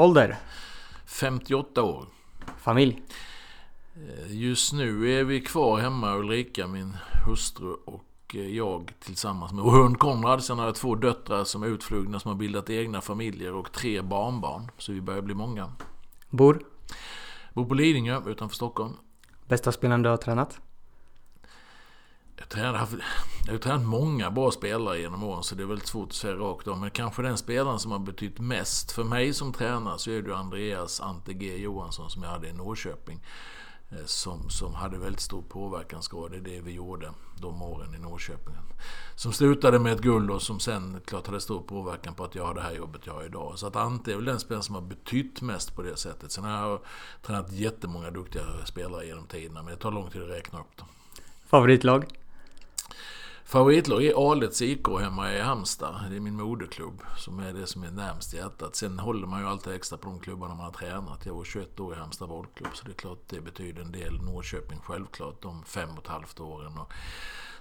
Ålder? 58 år. Familj? Eh, just nu är vi kvar hemma, Ulrika, min hustru och eh, jag tillsammans med hund Konrad. Sen har jag två döttrar som är utflugna som har bildat egna familjer och tre barnbarn. Så vi börjar bli många. Bor? Bor på Lidingö utanför Stockholm. Bästa spelaren du har tränat? Jag, tränat, jag har tränat många bra spelare genom åren så det är väldigt svårt att säga rakt om. Men kanske den spelaren som har betytt mest för mig som tränare så är det Andreas Ante G Johansson som jag hade i Norrköping. Eh, som, som hade väldigt stor påverkansgrad i det vi gjorde de åren i Norrköping. Som slutade med ett guld och som sen klart hade stor påverkan på att jag har det här jobbet jag har idag. Så att Ante är väl den spelaren som har betytt mest på det sättet. Sen har jag tränat jättemånga duktiga spelare genom tiderna men det tar lång tid att räkna upp dem. Favoritlag? Favoritlag är Alets IK hemma i Halmstad. Det är min moderklubb som är det som är närmst hjärtat. Sen håller man ju alltid extra på de klubbarna man har tränat. Jag var 21 år i Halmstad bollklubb så det är klart det betyder en del. Norrköping självklart de fem och ett halvt åren.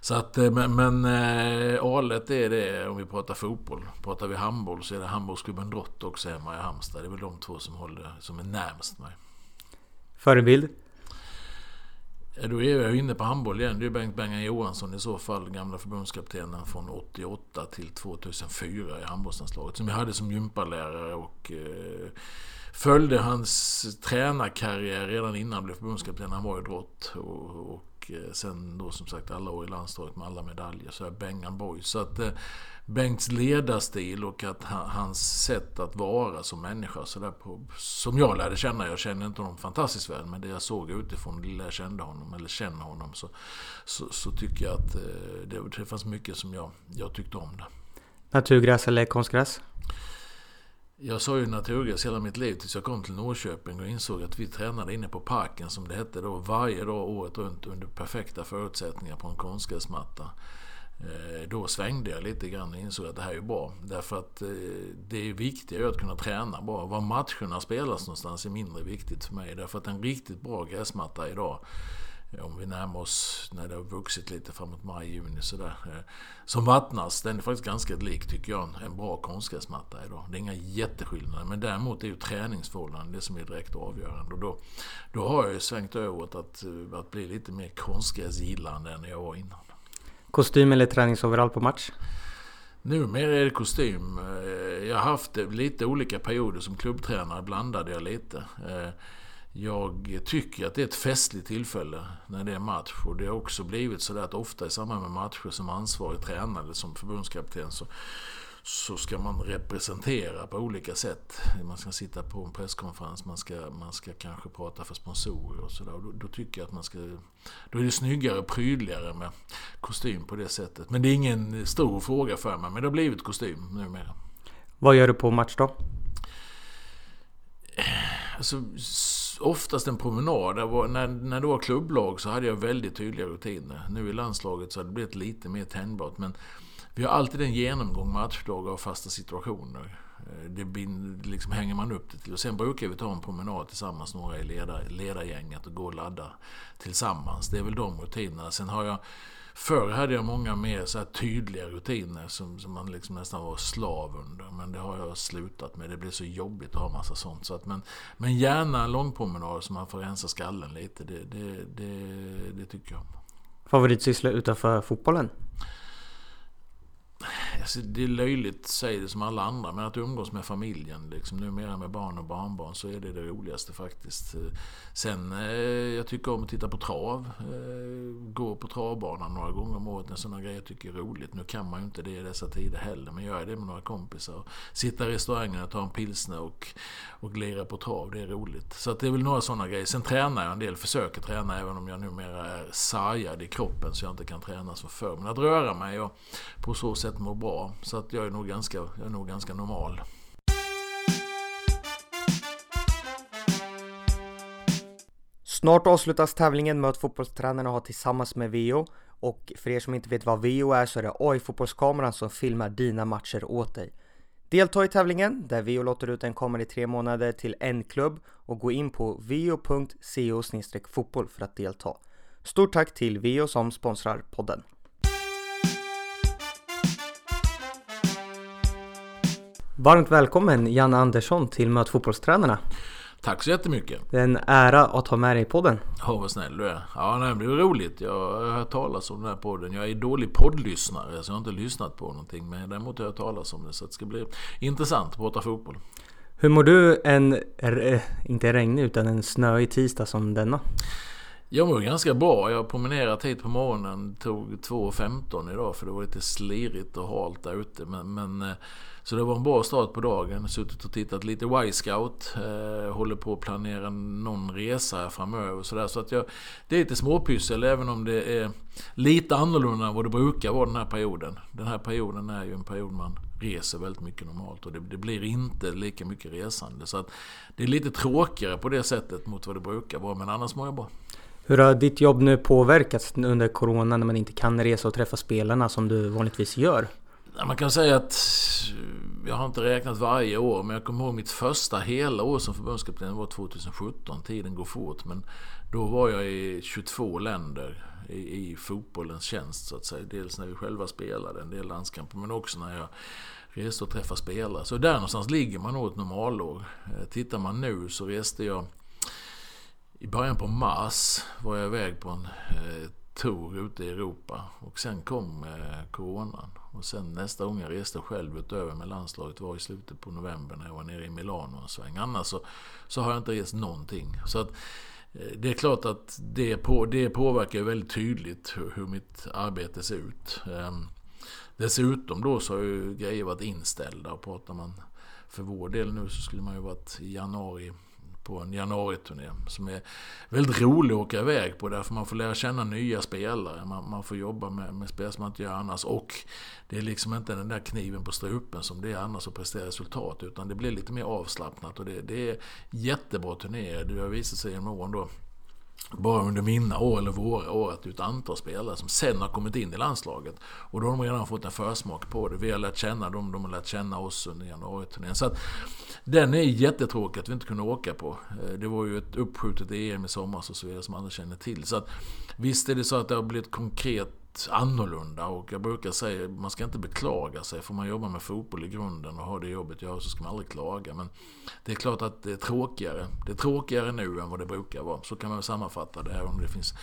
Så att, eh, men, men eh, äh, Alet är det om vi pratar fotboll. Pratar vi handboll så är det handbollsklubben Drott också hemma i Halmstad. Det är väl de två som, håller, som är närmst mig. Förebild? Då är jag inne på handboll igen. Det är Bengt Bengan Johansson i så fall, gamla förbundskaptenen från 88 till 2004 i handbollslandslaget. Som jag hade som gympalärare och eh, följde hans tränarkarriär redan innan han blev förbundskapten. Han var i Drott och, och Eh, sen då som sagt alla år i landslaget med alla medaljer. Så är Bengan Boys. Så att eh, Bengts ledarstil och att hans sätt att vara som människa så där på, som jag lärde känna, jag känner inte honom fantastiskt väl men det jag såg utifrån, det lilla jag kände honom eller känner honom så, så, så tycker jag att eh, det, det fanns mycket som jag, jag tyckte om det. Naturgräs eller konstgräs? Jag sa ju naturgräs hela mitt liv tills jag kom till Norrköping och insåg att vi tränade inne på parken som det hette då varje dag året runt under perfekta förutsättningar på en konstgräsmatta. Eh, då svängde jag lite grann och insåg att det här är bra. Därför att eh, det är viktigare att kunna träna bra. Var matcherna spelas någonstans är mindre viktigt för mig. Därför att en riktigt bra gräsmatta idag, om vi närmar oss när det har vuxit lite framåt maj, juni sådär. Som vattnas, den är faktiskt ganska lik tycker jag en bra konstgräsmatta idag. Det är inga jätteskillnader. Men däremot är ju träningsförhållanden det som är direkt avgörande. Och då, då har jag ju svängt över åt att, att bli lite mer konstgräsgillande än jag var innan. Kostym eller träningsoverall på match? Numera är det kostym. Eh, jag har haft lite olika perioder som klubbtränare, blandade jag lite. Jag tycker att det är ett festligt tillfälle när det är match och det har också blivit så att ofta i samband med matcher som ansvarig tränare eller som förbundskapten så så ska man representera på olika sätt. Man ska sitta på en presskonferens, man ska, man ska kanske prata för sponsorer och sådär. Då, då, tycker jag att man ska... Då är det snyggare och prydligare med kostym på det sättet. Men det är ingen stor fråga för mig, men det har blivit kostym numera. Vad gör du på match då? Alltså, oftast en promenad. Var, när, när det var klubblag så hade jag väldigt tydliga rutiner. Nu i landslaget så har det blivit lite mer tändbart. Men vi har alltid en genomgång matchdagar och fasta situationer. Eh, det liksom hänger man upp det till. Och sen brukar vi ta en promenad tillsammans, några i ledar, ledargänget och gå och ladda tillsammans. Det är väl de rutinerna. Sen har jag Förr hade jag många mer så tydliga rutiner som, som man liksom nästan var slav under. Men det har jag slutat med. Det blir så jobbigt att ha massa sånt. Så att, men, men gärna en lång promenad så man får rensa skallen lite. Det, det, det, det tycker jag. Favoritsyssla utanför fotbollen? Alltså, det är löjligt, säger det som alla andra, men att umgås med familjen, liksom, numera med barn och barnbarn, så är det det roligaste faktiskt. Sen, eh, jag tycker om att titta på trav. Eh, gå på travbanan några gånger om året när sådana grejer tycker jag är roligt. Nu kan man ju inte det i dessa tider heller, men gör jag det med några kompisar. Sitta i restaurangen och ta en pilsner och, och glira på trav, det är roligt. Så att det är väl några sådana grejer. Sen tränar jag en del, försöker träna även om jag numera är sargad i kroppen så jag inte kan träna som förr. Men att röra mig och på så sätt mår bra. Så att jag är nog ganska, jag är nog ganska normal. Snart avslutas tävlingen Möt fotbollstränarna har tillsammans med VO och för er som inte vet vad VO är så är det AI-fotbollskameran som filmar dina matcher åt dig. Delta i tävlingen där VO låter ut en kamera i tre månader till en klubb och gå in på vo.co fotboll för att delta. Stort tack till VO som sponsrar podden. Varmt välkommen Janne Andersson till Möt fotbollstränarna. Tack så jättemycket. Det är en ära att ha med dig i podden. Ja, vad snäll du är. Ja, nej, det är roligt. Jag har hört talas om den här podden. Jag är dålig poddlyssnare, så jag har inte lyssnat på någonting. Men däremot har jag hört talas om det, så det ska bli intressant att prata fotboll. Hur mår du en, inte regnig, utan en snöig tisdag som denna? Jag mår ganska bra. Jag har promenerat hit på morgonen. Tog 2.15 idag för det var lite slirigt och halt där ute. Men, men, eh, så det var en bra start på dagen. Suttit och tittat lite Y-scout. Eh, håller på att planera någon resa framöver. Så, där. så att jag, det är lite småpyssel även om det är lite annorlunda än vad det brukar vara den här perioden. Den här perioden är ju en period man reser väldigt mycket normalt och det, det, blir inte lika mycket resande. Så att det är lite tråkigare på det sättet mot vad det brukar vara men annars mår jag bra. Hur har ditt jobb nu påverkats under Corona när man inte kan resa och träffa spelarna som du vanligtvis gör? Man kan säga att jag har inte räknat varje år men jag kommer ihåg mitt första hela år som förbundskapten var 2017. Tiden går fort men då var jag i 22 länder i, i fotbollens tjänst så att säga. Dels när vi själva spelade en del landskamper men också när jag reste och träffade spelare. Så där någonstans ligger man nog ett normalår. Eh, tittar man nu så reste jag i början på mars var jag iväg på en eh, tour ute i Europa och sen kom eh, coronan. Och sen nästa gång jag reste själv utöver med landslaget var i slutet på november när jag var nere i Milano en sväng. Annars så, så har jag inte rest någonting. Så att, eh, det är klart att det, på, det påverkar väldigt tydligt hur, hur mitt arbete ser ut. Ehm, dessutom då så har ju grejer varit inställda och pratar man för vår del nu så skulle man ju varit i januari på en januariturné som är väldigt rolig att åka iväg på därför man får lära känna nya spelare. Man, man får jobba med, med spel som man inte gör annars och det är liksom inte den där kniven på strupen som det är annars att prestera resultat utan det blir lite mer avslappnat och det, det är jättebra turnéer. Det har visat sig genom åren då bara under mina år eller våra år att det är ett antal spelare som sen har kommit in i landslaget. Och då har de redan fått en försmak på det. Vi har lärt känna dem, de har lärt känna oss under januariturnén. Så att den är jättetråkig att vi inte kunde åka på. Eh, det var ju ett uppskjutet EM i somras och så vidare som alla känner till. Så att, visst är det så att det har blivit konkret annorlunda och jag brukar säga man ska inte beklaga sig. Får man jobba med fotboll i grunden och ha det jobbet jag har så ska man aldrig klaga. Men det är klart att det är tråkigare. Det är tråkigare nu än vad det brukar vara. Så kan man sammanfatta det, här om det finns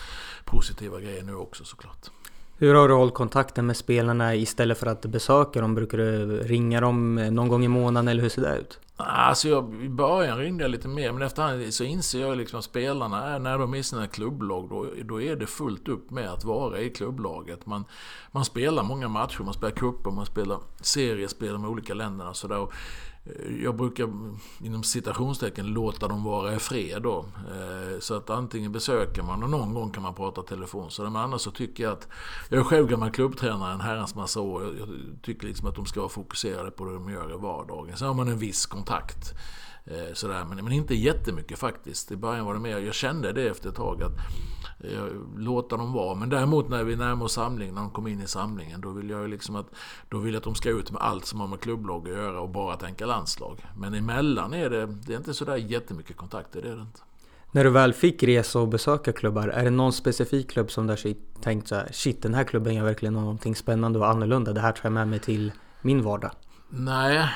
positiva grejer nu också såklart. Hur har du hållit kontakten med spelarna istället för att besöka dem? Brukar du ringa dem någon gång i månaden eller hur ser det ut? Alltså jag, i början ringde jag lite mer men efterhand så inser jag liksom att spelarna är, när de är i sina klubblag då, då är det fullt upp med att vara i klubblaget. Man, man spelar många matcher, man spelar cuper, man spelar seriespel med olika länder och sådär. Eh, jag brukar inom citationstecken låta dem vara i fred då. Eh, så att antingen besöker man och någon gång kan man prata telefon. Så men annars så tycker jag att, jag är själv gammal klubbtränare en herrans massa år. Jag tycker liksom att de ska vara fokuserade på det de gör i vardagen. Sen har man en viss kontakt. Eh, sådär, men, men inte jättemycket faktiskt. I början var det mer, jag kände det efter ett tag att eh, låta dem vara. Men däremot när vi närmar oss samlingen, när de kommer in i samlingen, då vill jag ju liksom att, då vill jag att de ska ut med allt som har med klubblag att göra och bara tänka landslag. Men emellan är det, det är inte sådär jättemycket kontakter, det är det inte. När du väl fick resa och besöka klubbar, är det någon specifik klubb som där tänkt så här, shit den här klubben gör verkligen någonting spännande och annorlunda, det här tar jag med mig till min vardag? Nej,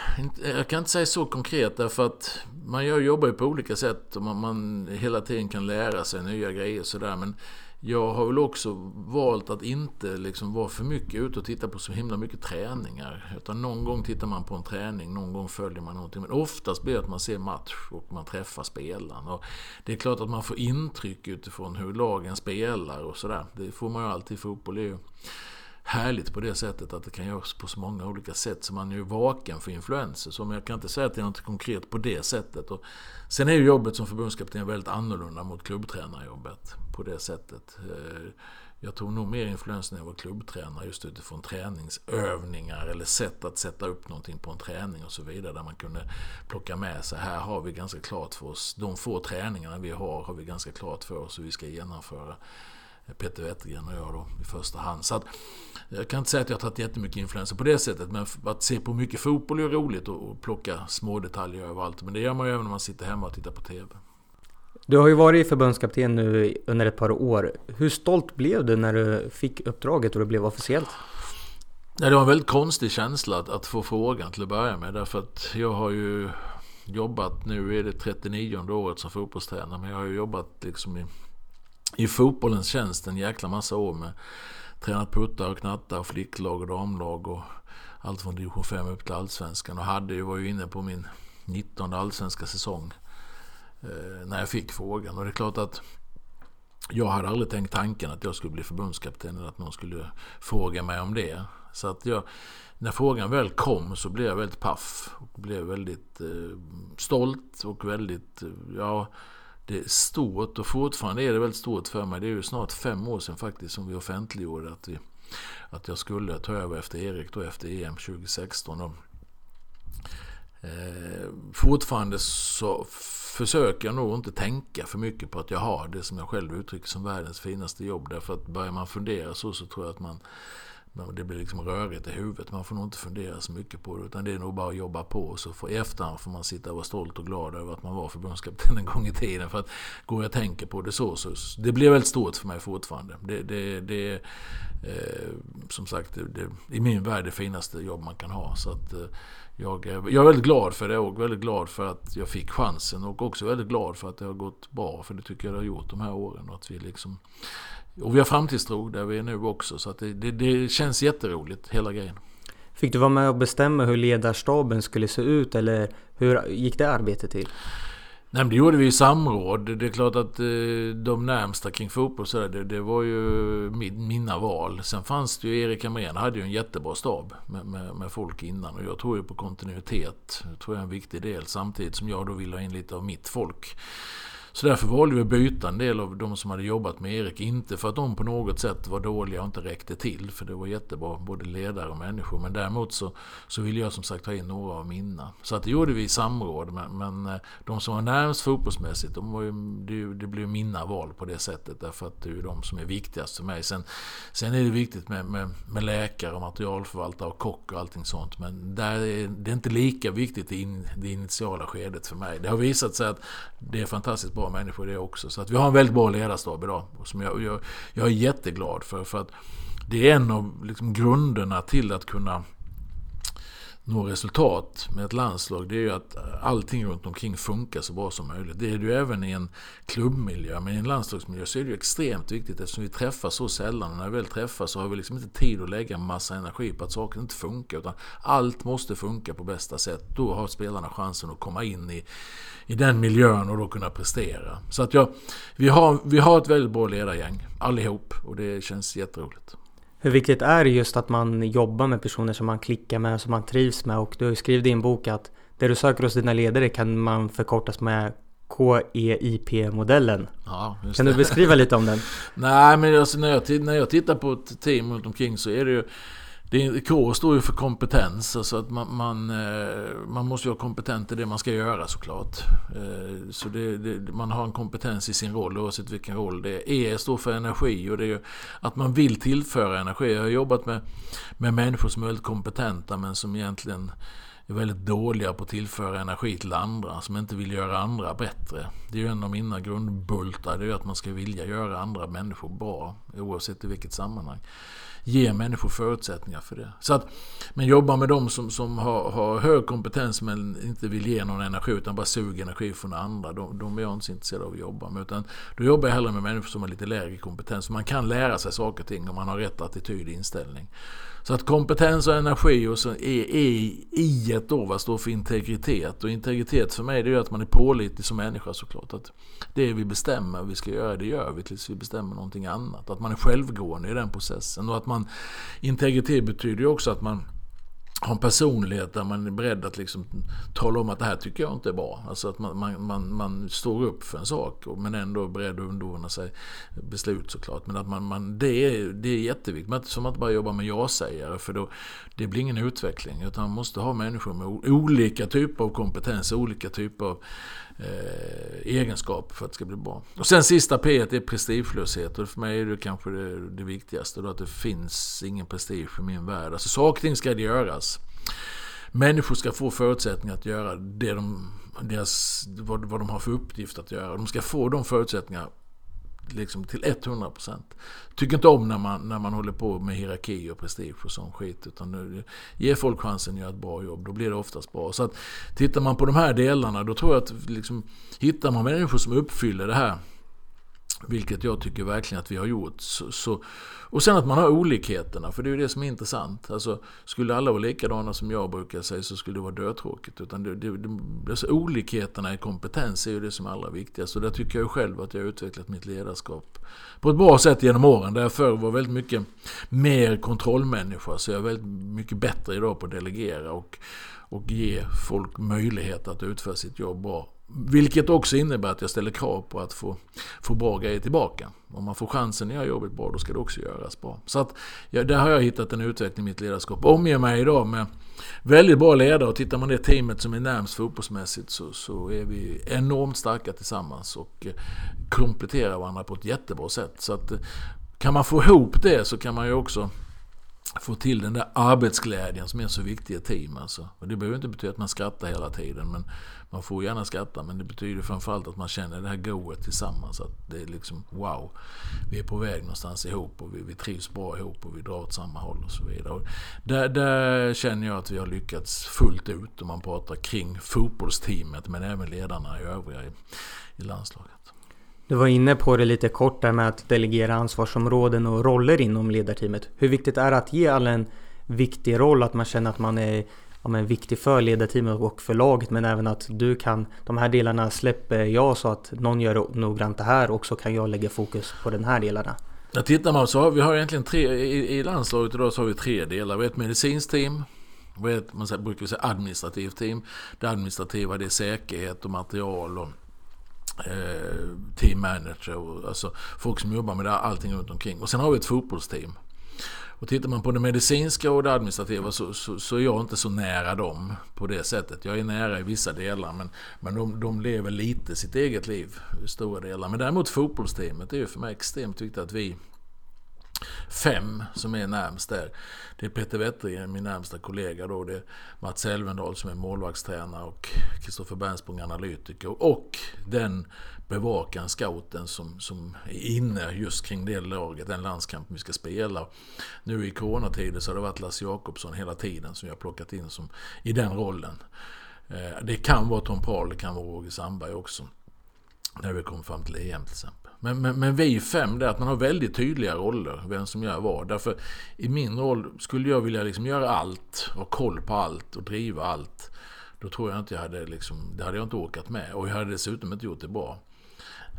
jag kan inte säga så konkret därför att man jobbar ju på olika sätt och man, man hela tiden kan lära sig nya grejer sådär. Men jag har väl också valt att inte liksom vara för mycket ute och titta på så himla mycket träningar. Utan någon gång tittar man på en träning, någon gång följer man någonting. Men oftast blir det att man ser match och man träffar spelaren. Och det är klart att man får intryck utifrån hur lagen spelar och sådär. Det får man ju alltid i fotboll. Härligt på det sättet att det kan göras på så många olika sätt. Så man är ju vaken för influenser. Så jag kan inte säga att det är något konkret på det sättet. Och sen är ju jobbet som förbundskapten väldigt annorlunda mot klubbtränarjobbet på det sättet. Eh, jag tog nog mer influens när jag var klubbtränare just utifrån träningsövningar eller sätt att sätta upp någonting på en träning och så vidare. Där man kunde plocka med sig, här har vi ganska klart för oss, de få träningarna vi har har vi ganska klart för oss hur vi ska genomföra. Peter Wettergren och jag då i första hand. Så att, jag kan inte säga att jag har tagit jättemycket influenser på det sättet. Men att se på mycket fotboll är roligt och plocka små detaljer överallt. Men det gör man ju även när man sitter hemma och tittar på TV. Du har ju varit förbundskapten nu under ett par år. Hur stolt blev du när du fick uppdraget och det blev officiellt? Ja, det var en väldigt konstig känsla att, att få frågan till att börja med. Därför att jag har ju jobbat, nu är det 39 året som fotbollstränare, men jag har ju jobbat liksom i, i fotbollens tjänst en jäkla massa år med tränat puttar och knattar och flicklag och damlag och allt från division 5 upp till allsvenskan och hade ju, var ju inne på min 19 allsvenska säsong eh, när jag fick frågan. Och det är klart att jag hade aldrig tänkt tanken att jag skulle bli förbundskapten eller att någon skulle fråga mig om det. Så att jag, när frågan väl kom så blev jag väldigt paff. Och blev väldigt eh, stolt och väldigt, eh, ja, det är stort och fortfarande är det väldigt stort för mig. Det är ju snart fem år sedan faktiskt som vi offentliggjorde att, vi, att jag skulle ta över efter Erik då efter EM 2016. Och, eh, fortfarande så försöker jag nog inte tänka för mycket på att jag har det som jag själv uttrycker som världens finaste jobb. Därför att börjar man fundera så så tror jag att man det blir liksom rörigt i huvudet. Man får nog inte fundera så mycket på det. Utan det är nog bara att jobba på. Och så får, i efterhand får man sitta och vara stolt och glad över att man var förbundskapten en gång i tiden. För att går jag och tänker på det så, så det blir väldigt stort för mig fortfarande. Det, det, det eh, som sagt, det, det, i min värld det finaste jobb man kan ha. Så att, eh, jag, är, jag är väldigt glad för det och väldigt glad för att jag fick chansen. Och också väldigt glad för att det har gått bra. För det tycker jag det har gjort de här åren. Och att vi liksom och vi har framtidstro där vi är nu också. Så det, det, det känns jätteroligt, hela grejen. Fick du vara med och bestämma hur ledarstaben skulle se ut eller hur gick det arbetet till? Nej det gjorde vi i samråd. Det är klart att eh, de närmsta kring fotboll så det, det, var ju mina val. Sen fanns det ju, Erik Hamrén hade ju en jättebra stab med, med, med, folk innan. Och jag tror ju på kontinuitet. Det tror jag är en viktig del. Samtidigt som jag då vill ha in lite av mitt folk. Så därför valde vi att byta en del av de som hade jobbat med Erik. Inte för att de på något sätt var dåliga och inte räckte till. För det var jättebra, både ledare och människor. Men däremot så, så ville jag som sagt ha in några av mina. Så att det gjorde vi i samråd. Men, men eh, de som var närmast fotbollsmässigt, de var ju, det, det blev mina val på det sättet. Därför att det är ju de som är viktigast för mig. Sen, sen är det viktigt med, med, med läkare, och materialförvaltare och kock och allting sånt. Men där är, det är inte lika viktigt i in, det initiala skedet för mig. Det har visat sig att det är fantastiskt bra bra människor det också. Så att vi har en väldigt bra ledarstab idag. Som jag, jag, jag är jätteglad för. För att det är en av liksom grunderna till att kunna nå resultat med ett landslag det är ju att allting runt omkring funkar så bra som möjligt. Det är det ju även i en klubbmiljö. Men i en landslagsmiljö så är det ju extremt viktigt eftersom vi träffas så sällan. Och när vi väl träffas så har vi liksom inte tid att lägga massa energi på att saker inte funkar. Utan allt måste funka på bästa sätt. Då har spelarna chansen att komma in i, i den miljön och då kunna prestera. Så att ja, vi, har, vi har ett väldigt bra ledargäng allihop och det känns jätteroligt. Hur viktigt är det just att man jobbar med personer som man klickar med, som man trivs med? Och du har ju skrivit i din bok att det du söker hos dina ledare kan man förkortas med KEIP-modellen. Ja, kan du beskriva lite om den? Nej, men alltså när, jag, när jag tittar på ett team runt omkring så är det ju det, K står ju för kompetens. Alltså att man, man, eh, man måste ju vara kompetent i det man ska göra såklart. Eh, så det, det, man har en kompetens i sin roll oavsett vilken roll det är. E står för energi och det är ju att man vill tillföra energi. Jag har jobbat med, med människor som är väldigt kompetenta men som egentligen är väldigt dåliga på att tillföra energi till andra, som inte vill göra andra bättre. Det är ju en av mina grundbultar, det är ju att man ska vilja göra andra människor bra, oavsett i vilket sammanhang ge människor förutsättningar för det. Så att, men jobba med de som, som har, har hög kompetens men inte vill ge någon energi utan bara suger energi från andra. De, de är jag inte så intresserad av att jobba med. Utan då jobbar jag hellre med människor som har lite lägre kompetens. Man kan lära sig saker och ting om man har rätt attityd och inställning. Så att kompetens och energi och så är, är i ett då vad står för integritet. Och integritet för mig det är att man är pålitlig som människa såklart. Att det vi bestämmer vi ska göra, det gör vi tills vi bestämmer någonting annat. Att man är självgående i den processen. Och att man, integritet betyder ju också att man ha en personlighet där man är beredd att liksom tala om att det här tycker jag inte är bra. Alltså att man, man, man, man står upp för en sak men ändå är beredd att underordna sig beslut såklart. Men att man, man, det, är, det är jätteviktigt. Men som att bara jobba med ja-sägare för då, det blir ingen utveckling. Utan man måste ha människor med olika typer av kompetens, olika typer av eh, egenskaper för att det ska bli bra. Och sen sista P är prestigelöshet och för mig är det kanske det, det viktigaste. Då att det finns ingen prestige i min värld. Alltså saker och ting ska göras. Människor ska få förutsättningar att göra det de, deras, vad, vad de har för uppgift att göra. De ska få de förutsättningar liksom till 100%. Tycker inte om när man, när man håller på med hierarki och prestige och sån skit. Utan nu, ge folk chansen att göra ett bra jobb, då blir det oftast bra. Så att tittar man på de här delarna, då tror jag att liksom, hittar man människor som uppfyller det här vilket jag tycker verkligen att vi har gjort. Så, så, och sen att man har olikheterna, för det är ju det som är intressant. Alltså, skulle alla vara likadana som jag brukar säga så skulle det vara dötråkigt. Utan det, det, det, alltså, olikheterna i kompetens är ju det som är allra viktigast. Och där tycker jag själv att jag har utvecklat mitt ledarskap på ett bra sätt genom åren. Där jag förr var väldigt mycket mer kontrollmänniska. Så jag är väldigt mycket bättre idag på att delegera och, och ge folk möjlighet att utföra sitt jobb bra vilket också innebär att jag ställer krav på att få, få bra grejer tillbaka. Om man får chansen att göra jobbet bra, då ska det också göras bra. Så att, ja, där har jag hittat en utveckling i mitt ledarskap. Omger mig idag med väldigt bra ledare och tittar man det teamet som är närmst fotbollsmässigt så, så är vi enormt starka tillsammans och eh, kompletterar varandra på ett jättebra sätt. Så att, eh, kan man få ihop det så kan man ju också få till den där arbetsglädjen som är så viktig i ett team. Alltså. Och det behöver inte betyda att man skrattar hela tiden. Men man får gärna skratta men det betyder framförallt att man känner det här goet tillsammans. Att det är liksom wow, vi är på väg någonstans ihop och vi, vi trivs bra ihop och vi drar åt samma håll och så vidare. Och där, där känner jag att vi har lyckats fullt ut om man pratar kring fotbollsteamet men även ledarna i övriga i, i landslaget. Du var inne på det lite kort där med att delegera ansvarsområden och roller inom ledarteamet. Hur viktigt är det att ge alla en viktig roll? Att man känner att man är ja, men viktig för ledarteamet och för laget men även att du kan de här delarna släpper jag så att någon gör noggrant det här och så kan jag lägga fokus på den här delarna. Ja, tittar man så har vi har egentligen tre, i, i landslaget idag så har vi tre delar. Vi har ett medicinskt team, vi har ett, man brukar säga administrativt team. Det administrativa det är säkerhet och material och eh, team manager och alltså folk som jobbar med det, allting runt omkring. Och sen har vi ett fotbollsteam. Och tittar man på det medicinska och det administrativa så, så, så, är jag inte så nära dem på det sättet. Jag är nära i vissa delar men, men de, de lever lite sitt eget liv i stora delar. Men däremot fotbollsteamet är ju för mig extremt viktigt att vi fem som är närmst där. Det är Peter Wettergren, min närmsta kollega då. Det är Mats Elvendal som är målvaktstränare och Kristoffer Bernsprung analytiker. Och den bevakaren, scouten som, som är inne just kring det laget, den landskamp vi ska spela. Nu i coronatider så har det varit Lasse Jakobsson hela tiden som jag har plockat in som, i den rollen. Eh, det kan vara Tom Paul, det kan vara Roger Sandberg också. När vi kommer fram till EM till exempel. Men, men, men vi fem, det är att man har väldigt tydliga roller, vem som gör vad. Därför i min roll, skulle jag vilja liksom göra allt, ha koll på allt och driva allt. Då tror jag inte jag hade liksom, det hade jag inte orkat med. Och jag hade dessutom inte gjort det bra.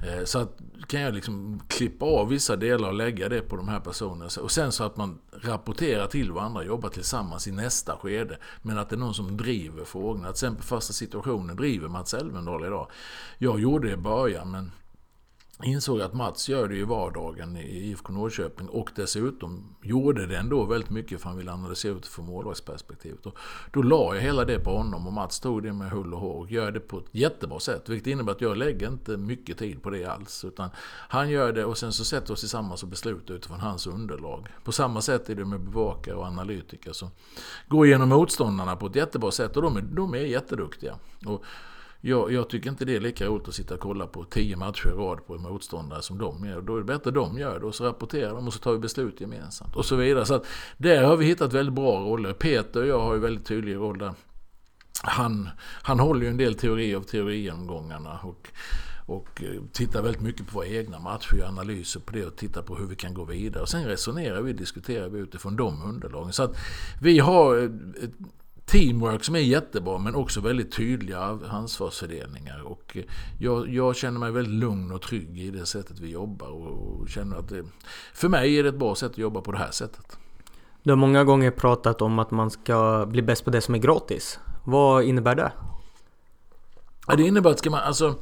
Eh, så att, kan jag liksom klippa av vissa delar och lägga det på de här personerna. Och sen så att man rapporterar till varandra, jobbar tillsammans i nästa skede. Men att det är någon som driver frågorna. Till exempel fasta situationen driver Mats Elvendal idag. Jag gjorde det i början men insåg att Mats gör det i vardagen i IFK Norrköping och dessutom gjorde det ändå väldigt mycket för han ville analysera utifrån målvaktsperspektivet. Och då la jag hela det på honom och Mats tog det med hull och hår och gör det på ett jättebra sätt. Vilket innebär att jag lägger inte mycket tid på det alls. Utan han gör det och sen så sätter vi oss tillsammans och beslutar utifrån hans underlag. På samma sätt är det med bevakare och analytiker som går igenom motståndarna på ett jättebra sätt och de är, de är jätteduktiga. Och jag, jag, tycker inte det är lika roligt att sitta och kolla på tio matcher i rad på en motståndare som de gör. Då är det bättre att de gör det och så rapporterar de och så tar vi beslut gemensamt. Och så vidare. Så att där har vi hittat väldigt bra roller. Peter och jag har ju väldigt tydlig roll där. Han, han håller ju en del teori av teorigenomgångarna. Och, och eh, tittar väldigt mycket på våra egna matcher, gör analyser på det och tittar på hur vi kan gå vidare. Och sen resonerar vi, diskuterar vi utifrån de underlagen. Så att vi har ett teamwork som är jättebra men också väldigt tydliga ansvarsfördelningar. Och jag, jag, känner mig väldigt lugn och trygg i det sättet vi jobbar och, känner att det, för mig är det ett bra sätt att jobba på det här sättet. Du har många gånger pratat om att man ska bli bäst på det som är gratis. Vad innebär det? Ja, det innebär att ska man, alltså,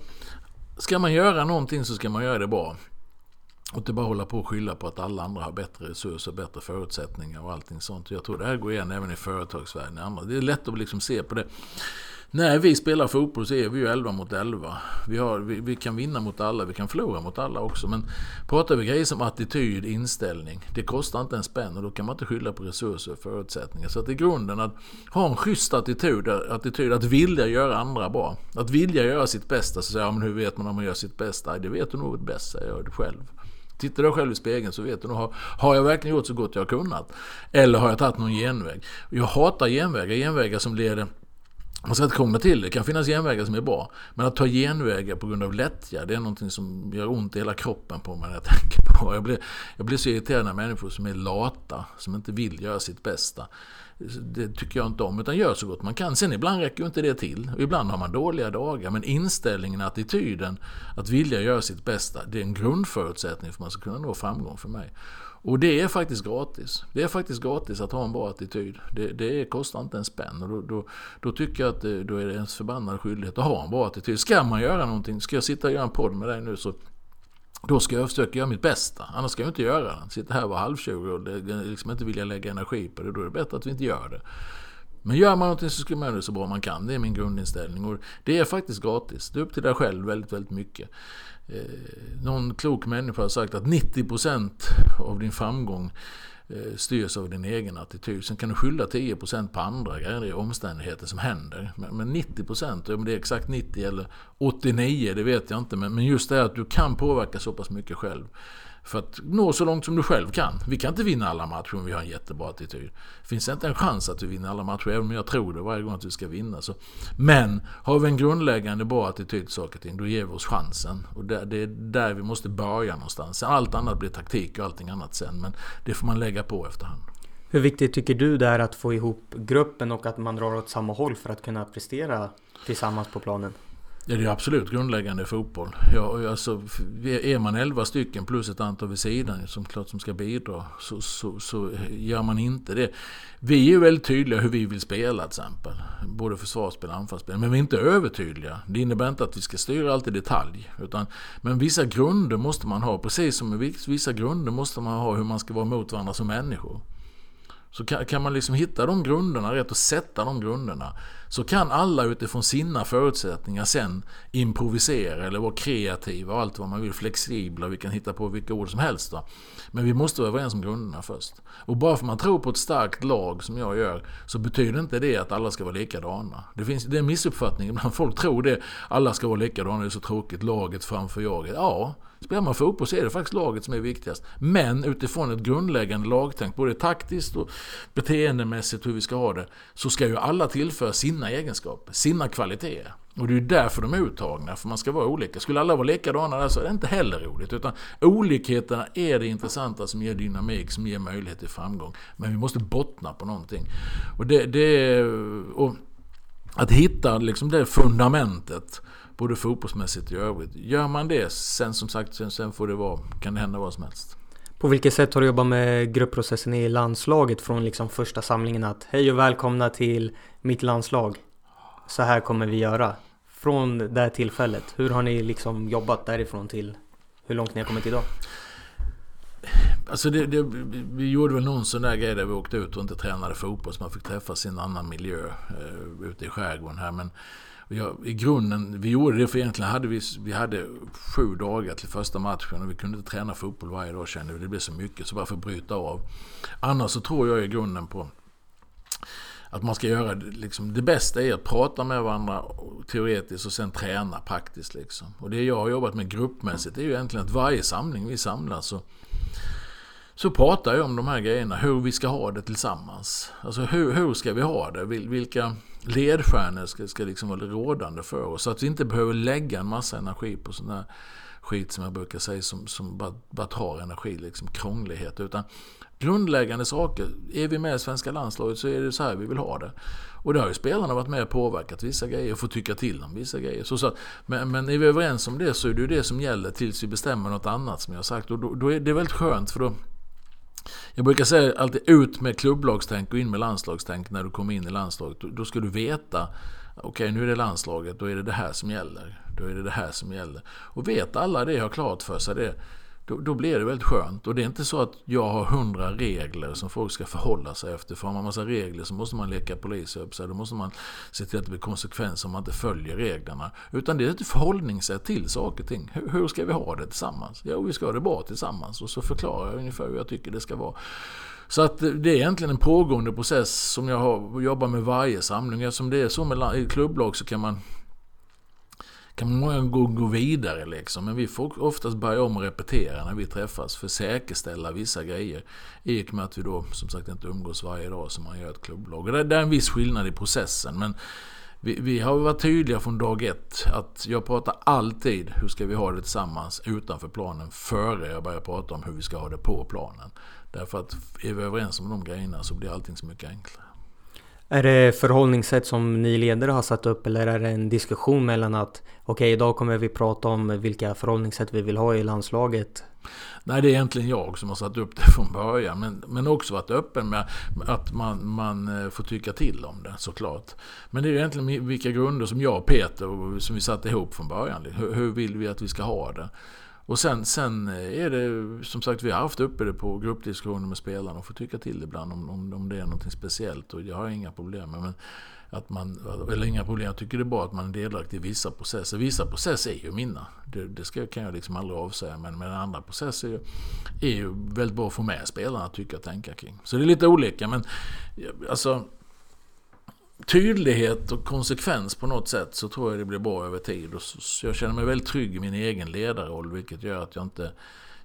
ska man göra någonting så ska man göra det bra. Och inte bara hålla på och skylla på att alla andra har bättre resurser, bättre förutsättningar och allting sånt. Jag tror det här går igen även i företagsvärlden. Det är lätt att liksom se på det När vi spelar fotboll så är vi ju 11 mot 11. Vi, har, vi, vi, kan vinna mot alla, vi kan förlora mot alla också. Men pratar vi grejer som attityd, inställning. Det kostar inte en spänn och då kan man inte skylla på resurser och förutsättningar. Så att i grunden att ha en schysst attityd, attityd att vilja göra andra bra. Att vilja göra sitt bästa. Så säger jag, men hur vet man om man gör sitt bästa? Det vet du nog bäst, säger jag själv. Tittar du själv i spegeln så vet du nog, har, har jag verkligen gjort så gott jag har kunnat? Eller har jag tagit någon genväg? Jag hatar genvägar, genvägar som leder man ska inte krångla till det. Det kan finnas genvägar som är bra. Men att ta genvägar på grund av lättja, det är någonting som gör ont i hela kroppen på mig när jag tänker på. Jag blir, jag blir så irriterad när människor som är lata, som inte vill göra sitt bästa. Det tycker jag inte om, utan gör så gott man kan. Sen ibland räcker ju inte det till. Och ibland har man dåliga dagar. Men inställningen, attityden, att vilja göra sitt bästa, det är en grundförutsättning för att man ska kunna nå framgång för mig. Och det är faktiskt gratis. Det är faktiskt gratis att ha en bra attityd. Det, det kostar inte en spänn. Och då, då, då, tycker jag att det, då är det ens förbannade skyldighet att ha en bra attityd. Ska man göra någonting, ska jag sitta och göra en podd med dig nu så då ska jag försöka göra mitt bästa. Annars ska jag inte göra det. Sitta här och vara halvtjurig och liksom inte vilja lägga energi på det. Då är det bättre att vi inte gör det. Men gör man någonting så ska man göra det så bra man kan. Det är min grundinställning. Och det är faktiskt gratis. Det är upp till dig själv väldigt, väldigt mycket. Eh, någon klok människa har sagt att 90% av din framgång Eh, styrs av din egen attityd. Sen kan du skylla 10% på andra grejer, omständigheter som händer. Men, 90%, om det är exakt 90 eller 89, det vet jag inte. Men just det att du kan påverka så pass mycket själv. För att nå så långt som du själv kan. Vi kan inte vinna alla matcher om vi har en jättebra attityd. Finns det inte en chans att vi vinner alla matcher, även om jag tror det varje gång att vi ska vinna. Så. Men har vi en grundläggande bra attityd till saker och ting, då ger vi oss chansen. Och det, det är där vi måste börja någonstans. Allt annat blir taktik och allting annat sen. Men det får man lägga på efterhand. Hur viktigt tycker du det är att få ihop gruppen och att man drar åt samma håll för att kunna prestera tillsammans på planen? Ja, det är absolut grundläggande i fotboll. Ja, alltså, är man 11 stycken plus ett antal vid sidan som klart som ska bidra så, så, så gör man inte det. Vi är väldigt tydliga hur vi vill spela till exempel. Både försvarsspel och anfallsspel. Men vi är inte övertydliga. Det innebär inte att vi ska styra allt i detalj. Utan, men vissa grunder måste man ha. Precis som vissa grunder måste man ha hur man ska vara mot varandra som människor. Så kan, kan, man liksom hitta de grunderna rätt och sätta de grunderna så kan alla utifrån sina förutsättningar sen improvisera eller vara kreativa och allt vad man vill, flexibla. Vi kan hitta på vilka ord som helst. Då. Men vi måste vara överens om grunderna först. Och bara för att man tror på ett starkt lag som jag gör så betyder inte det att alla ska vara likadana. Det, finns, det är en missuppfattning ibland. Folk tror det. Alla ska vara likadana, det är så tråkigt. Laget framför jaget. Ja, Spelar man fotboll så är det faktiskt laget som är viktigast. Men utifrån ett grundläggande lagtänk, både taktiskt och beteendemässigt hur vi ska ha det, så ska ju alla tillföra sina egenskaper, sina kvaliteter. Och det är ju därför de är uttagna, för man ska vara olika. Skulle alla vara likadana där så är det inte heller roligt. Utan olikheterna är det intressanta som ger dynamik, som ger möjlighet till framgång. Men vi måste bottna på någonting. Och det, det och att hitta liksom det fundamentet Både fotbollsmässigt och i övrigt. Gör man det, sen som sagt, sen, sen får det vara, kan det hända vad som helst. På vilket sätt har du jobbat med gruppprocessen i landslaget från liksom första samlingen att hej och välkomna till mitt landslag. Så här kommer vi göra. Från det här tillfället, hur har ni liksom jobbat därifrån till hur långt ni har kommit idag? Alltså det, det, vi gjorde väl någon sån där grej där vi åkte ut och inte tränade fotboll så man fick träffa sin annan miljö eh, ute i skärgården här. Men jag, I grunden, vi gjorde det för egentligen hade vi, vi hade sju dagar till första matchen och vi kunde inte träna fotboll varje dag kände vi. Det blev så mycket, så bara för att bryta av. Annars så tror jag i grunden på att man ska göra liksom, det bästa är att prata med varandra teoretiskt och sen träna praktiskt. Liksom. Och det jag har jobbat med gruppmässigt är ju egentligen att varje samling vi samlas så, så pratar jag om de här grejerna, hur vi ska ha det tillsammans. Alltså hur, hur ska vi ha det? Vilka ledstjärnor ska, ska liksom vara rådande för oss. Så att vi inte behöver lägga en massa energi på sån här skit som jag brukar säga som, som bara, bara tar energi, liksom krånglighet. Utan grundläggande saker. Är vi med i svenska landslaget så är det så här vi vill ha det. Och det har ju spelarna varit med och påverkat vissa grejer och fått tycka till om vissa grejer. Så, så, men, men är vi överens om det så är det ju det som gäller tills vi bestämmer något annat som jag har sagt. Och då, då är det väldigt skönt för då jag brukar säga alltid ut med klubblagstänk och in med landslagstänk när du kommer in i landslaget. Då ska du veta, okej okay, nu är det landslaget, då är det det här som gäller. Då är det det här som gäller. Och vet alla det, har klart för sig det, då, då blir det väldigt skönt. Och det är inte så att jag har hundra regler som folk ska förhålla sig efter. För har man massa regler så måste man leka polis. Då måste man se till att det blir konsekvenser om man inte följer reglerna. Utan det är ett förhållningssätt till saker och ting. Hur, hur ska vi ha det tillsammans? Jo, vi ska ha det bra tillsammans. Och så förklarar jag ungefär hur jag tycker det ska vara. Så att det är egentligen en pågående process som jag har, jobbar med varje samling. Eftersom det är så med i klubblag så kan man kan man många gånger gå vidare liksom. Men vi får oftast börja om och repetera när vi träffas för att säkerställa vissa grejer. I och med att vi då som sagt inte umgås varje dag som man gör ett klubblag. Och det, det är en viss skillnad i processen. Men vi, vi, har varit tydliga från dag ett att jag pratar alltid hur ska vi ha det tillsammans utanför planen före jag börjar prata om hur vi ska ha det på planen. Därför att är vi överens om de grejerna så blir allting så mycket enklare. Är det förhållningssätt som ni ledare har satt upp eller är det en diskussion mellan att okej okay, idag kommer vi prata om vilka förhållningssätt vi vill ha i landslaget? Nej, det är egentligen jag som har satt upp det från början. Men, men också varit öppen med att man, man eh, får tycka till om det såklart. Men det är egentligen vilka grunder som jag och Peter som vi satte ihop från början. Liksom. Hur, hur vill vi att vi ska ha det? Och sen, sen eh, är det som sagt, vi har haft uppe det på gruppdiskussioner med spelarna och får tycka till ibland om, om, om det är något speciellt. Och jag har inga problem med men att man, eller inga problem, jag tycker det är bra att man är delaktig i vissa processer. Vissa processer är ju mina. Det, det ska, kan jag liksom aldrig avsäga. Men, men andra processer är ju, är ju väldigt bra att få med spelarna att tycka och tänka kring. Så det är lite olika men alltså tydlighet och konsekvens på något sätt så tror jag det blir bra över tid. Och så, jag känner mig väldigt trygg i min egen ledarroll vilket gör att jag inte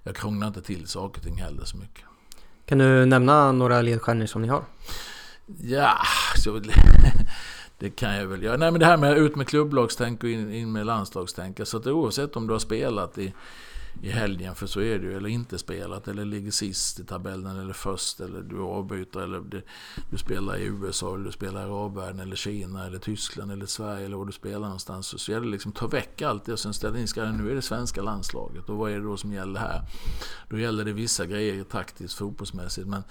jag krånglar inte till saker och ting heller så mycket. Kan du nämna några ledstjärnor som ni har? Ja, så, det kan jag väl göra. Nej men det här med ut med klubblagstänk och in, in med landslagstänk. Så att oavsett om du har spelat i i helgen, för så är det ju, eller inte spelat, eller ligger sist i tabellen, eller först, eller du avbyter, eller du, du spelar i USA, eller du spelar i arabvärlden, eller Kina, eller Tyskland, eller Sverige, eller var du spelar någonstans. Så, så gäller det liksom ta väck allt det och sen ställa in skallen, nu är det svenska landslaget, och vad är det då som gäller här? Då gäller det vissa grejer taktiskt, fotbollsmässigt, men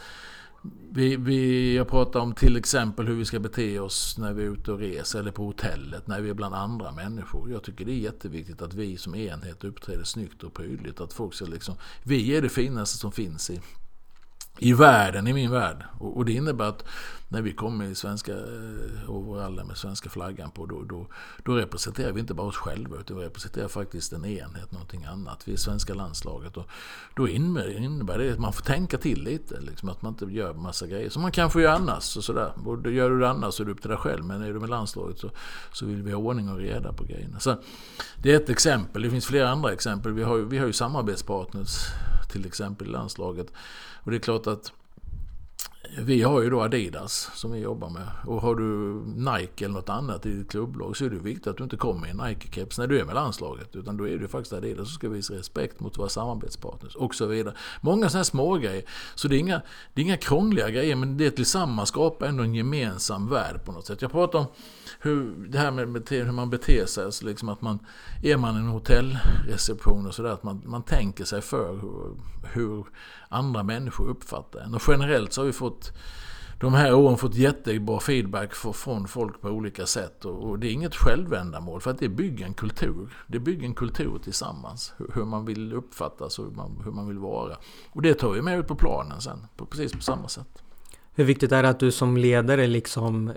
vi, vi, jag pratar om till exempel hur vi ska bete oss när vi är ute och reser eller på hotellet, när vi är bland andra människor. Jag tycker det är jätteviktigt att vi som enhet uppträder snyggt och prydligt. Att folk ska liksom, vi är det finaste som finns i, i världen, i min värld. Och, och det innebär att när vi kommer i svenska eh, overaller med svenska flaggan på, då, då, då, representerar vi inte bara oss själva, utan vi representerar faktiskt en enhet, någonting annat. Vi är svenska landslaget. Och då innebär det att man får tänka till lite, liksom, att man inte gör massa grejer som man kanske gör annars. Och sådär. Och gör du det annars så är det upp till dig själv, men är du med landslaget så, så vill vi ha ordning och reda på grejerna. Så det är ett exempel, det finns flera andra exempel. Vi har, vi har ju samarbetspartners, till exempel i landslaget. Och det är klart att vi har ju då Adidas som vi jobbar med. Och har du Nike eller något annat i ditt klubblag så är det viktigt att du inte kommer i en Nike-keps när du är med landslaget. Utan då är det faktiskt Adidas som ska visa respekt mot våra samarbetspartners och så vidare. Många sådana här små grejer. Så det är, inga, det är inga krångliga grejer men det tillsammans skapar ändå en gemensam värld på något sätt. Jag pratar om hur, det här med bete, hur man beter sig. Alltså liksom att man, är man en hotellreception och sådär, att man, man tänker sig för hur, hur andra människor uppfattar en. Och generellt så har vi fått de här åren fått jättebra feedback från folk på olika sätt. Och det är inget självändamål för att det bygger en kultur. Det bygger en kultur tillsammans. Hur man vill uppfattas och hur man, hur man vill vara. Och det tar vi med ut på planen sen, på precis på samma sätt. Hur viktigt är det att du som ledare liksom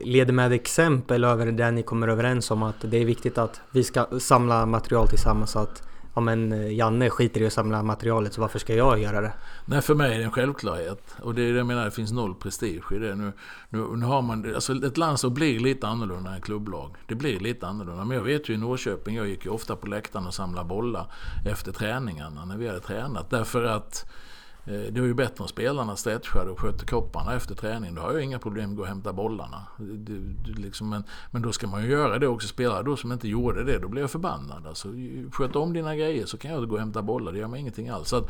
leder med exempel över det ni kommer överens om? Att det är viktigt att vi ska samla material tillsammans så att ja men Janne skiter i att samla materialet så varför ska jag göra det? Nej för mig är det en självklarhet. Och det är det jag menar, det finns noll prestige i det. Nu, nu, nu har man, alltså ett landslag blir lite annorlunda än klubblag. Det blir lite annorlunda. Men jag vet ju i Norrköping, jag gick ju ofta på läktaren och samlade bollar efter träningarna när vi hade tränat. Därför att Eh, Eh, det är ju bättre om spelarna stretchar och sköter kropparna efter träning. Då har jag inga problem att gå och hämta bollarna. Det, det, liksom, men, men då ska man ju göra det också. Spelare då som inte gjorde det, då blir jag förbannad. Alltså, sköt om dina grejer så kan jag gå och hämta bollar. Det gör mig ingenting alls. Så att,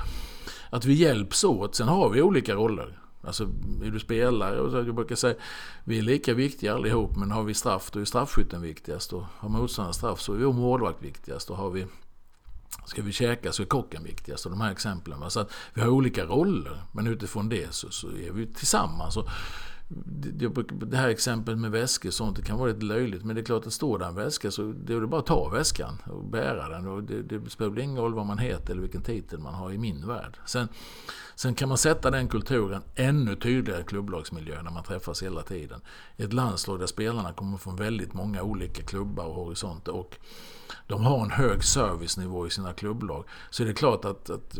att vi hjälps åt. Sen har vi olika roller. Alltså är du spelare, och så, jag brukar säga vi är lika viktiga allihop men har vi straff då är straffskytten viktigast. Och har motståndaren straff så är vi målvakt viktigast. Och har vi Ska vi käka så är kocken viktigast. Och de här exemplen. Så att vi har olika roller. Men utifrån det så, så är vi tillsammans. Och det här exemplet med väskor sånt, det kan vara lite löjligt. Men det är klart att står det en väska så det är det bara att ta väskan och bära den. Och det, det spelar ingen roll vad man heter eller vilken titel man har i min värld. Sen, sen kan man sätta den kulturen ännu tydligare i klubblagsmiljö när man träffas hela tiden. I ett landslag där spelarna kommer från väldigt många olika klubbar och horisonter. Och de har en hög servicenivå i sina klubblag. Så är det klart att, att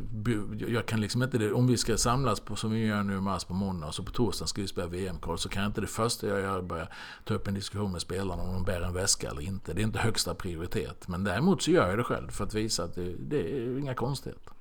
jag kan liksom inte, om vi ska samlas på, som vi gör nu i mars på måndag och så på torsdag ska vi spela VM-kval så kan jag inte det första jag gör börja ta upp en diskussion med spelarna om de bär en väska eller inte. Det är inte högsta prioritet. Men däremot så gör jag det själv för att visa att det, det är inga konstigheter.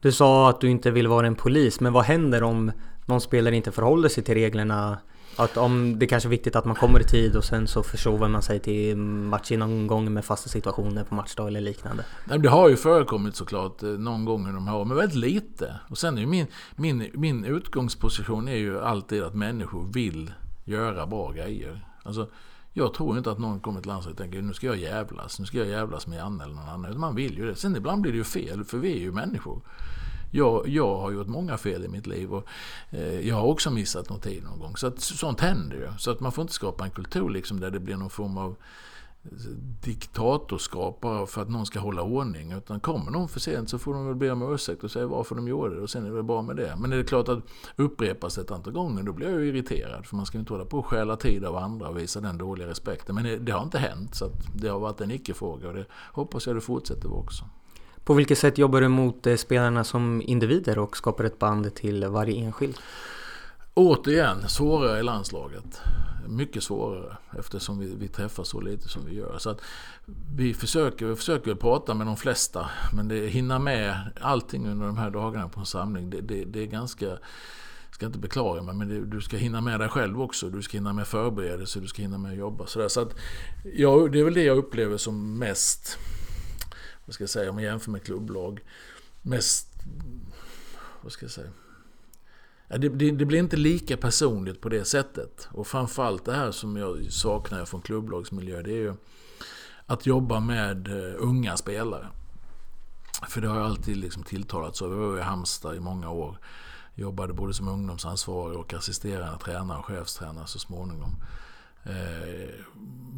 Du sa att du inte vill vara en polis, men vad händer om någon spelare inte förhåller sig till reglerna att om det kanske är viktigt att man kommer i tid och sen så försover man sig till matchgenomgång med fasta situationer på matchdag eller liknande. Det har ju förekommit såklart eh, någon gång i de här åren, men väldigt lite. Och sen är ju min, min, min utgångsposition är ju alltid att människor vill göra bra grejer. Alltså, jag tror inte att någon kommer till landslaget och tänker nu ska jag jävlas, nu ska jag jävlas med Janne eller någon annan. Man vill ju det. Sen ibland blir det ju fel, för vi är ju människor jag, jag har gjort många fel i mitt liv och eh, jag har också missat någon tid någon gång. Så att, sånt händer ju. Så att man får inte skapa en kultur liksom där det blir någon form av eh, diktatorskap bara för att någon ska hålla ordning. Utan kommer någon för sent så får de väl be om ursäkt och säga varför de gjorde det och sen är det väl bra med det. Men är det klart att upprepas ett antal gånger då blir jag ju irriterad. För man ska ju inte hålla på och stjäla tid av andra och visa den dåliga respekten. Men det har inte hänt så att det har varit en icke-fråga och det hoppas jag det fortsätter vara också. På vilket sätt jobbar du mot eh, spelarna som individer och skapar ett band till varje enskild? Återigen, svårare i landslaget. Mycket svårare eftersom vi, vi träffas så lite som vi gör. Så att vi, försöker, vi försöker prata med de flesta men det hinna med allting under de här dagarna på en samling. Det, det, det är ganska jag ska inte beklaga mig, men det, du ska hinna med dig själv också. Du ska hinna med förberedelser, du ska hinna med att jobba. Så, så att, ja, det är väl det jag upplever som mest vad ska jag säga, om man jämför med klubblag, mest, vad ska jag säga, det, det, det, blir inte lika personligt på det sättet. Och framförallt det här som jag saknar från klubblagsmiljö, det är ju att jobba med eh, unga spelare. För det har jag alltid liksom tilltalat så. Jag var i Halmstad i många år. Jobbade både som ungdomsansvarig och assisterande tränare och chefstränare så småningom. Eh,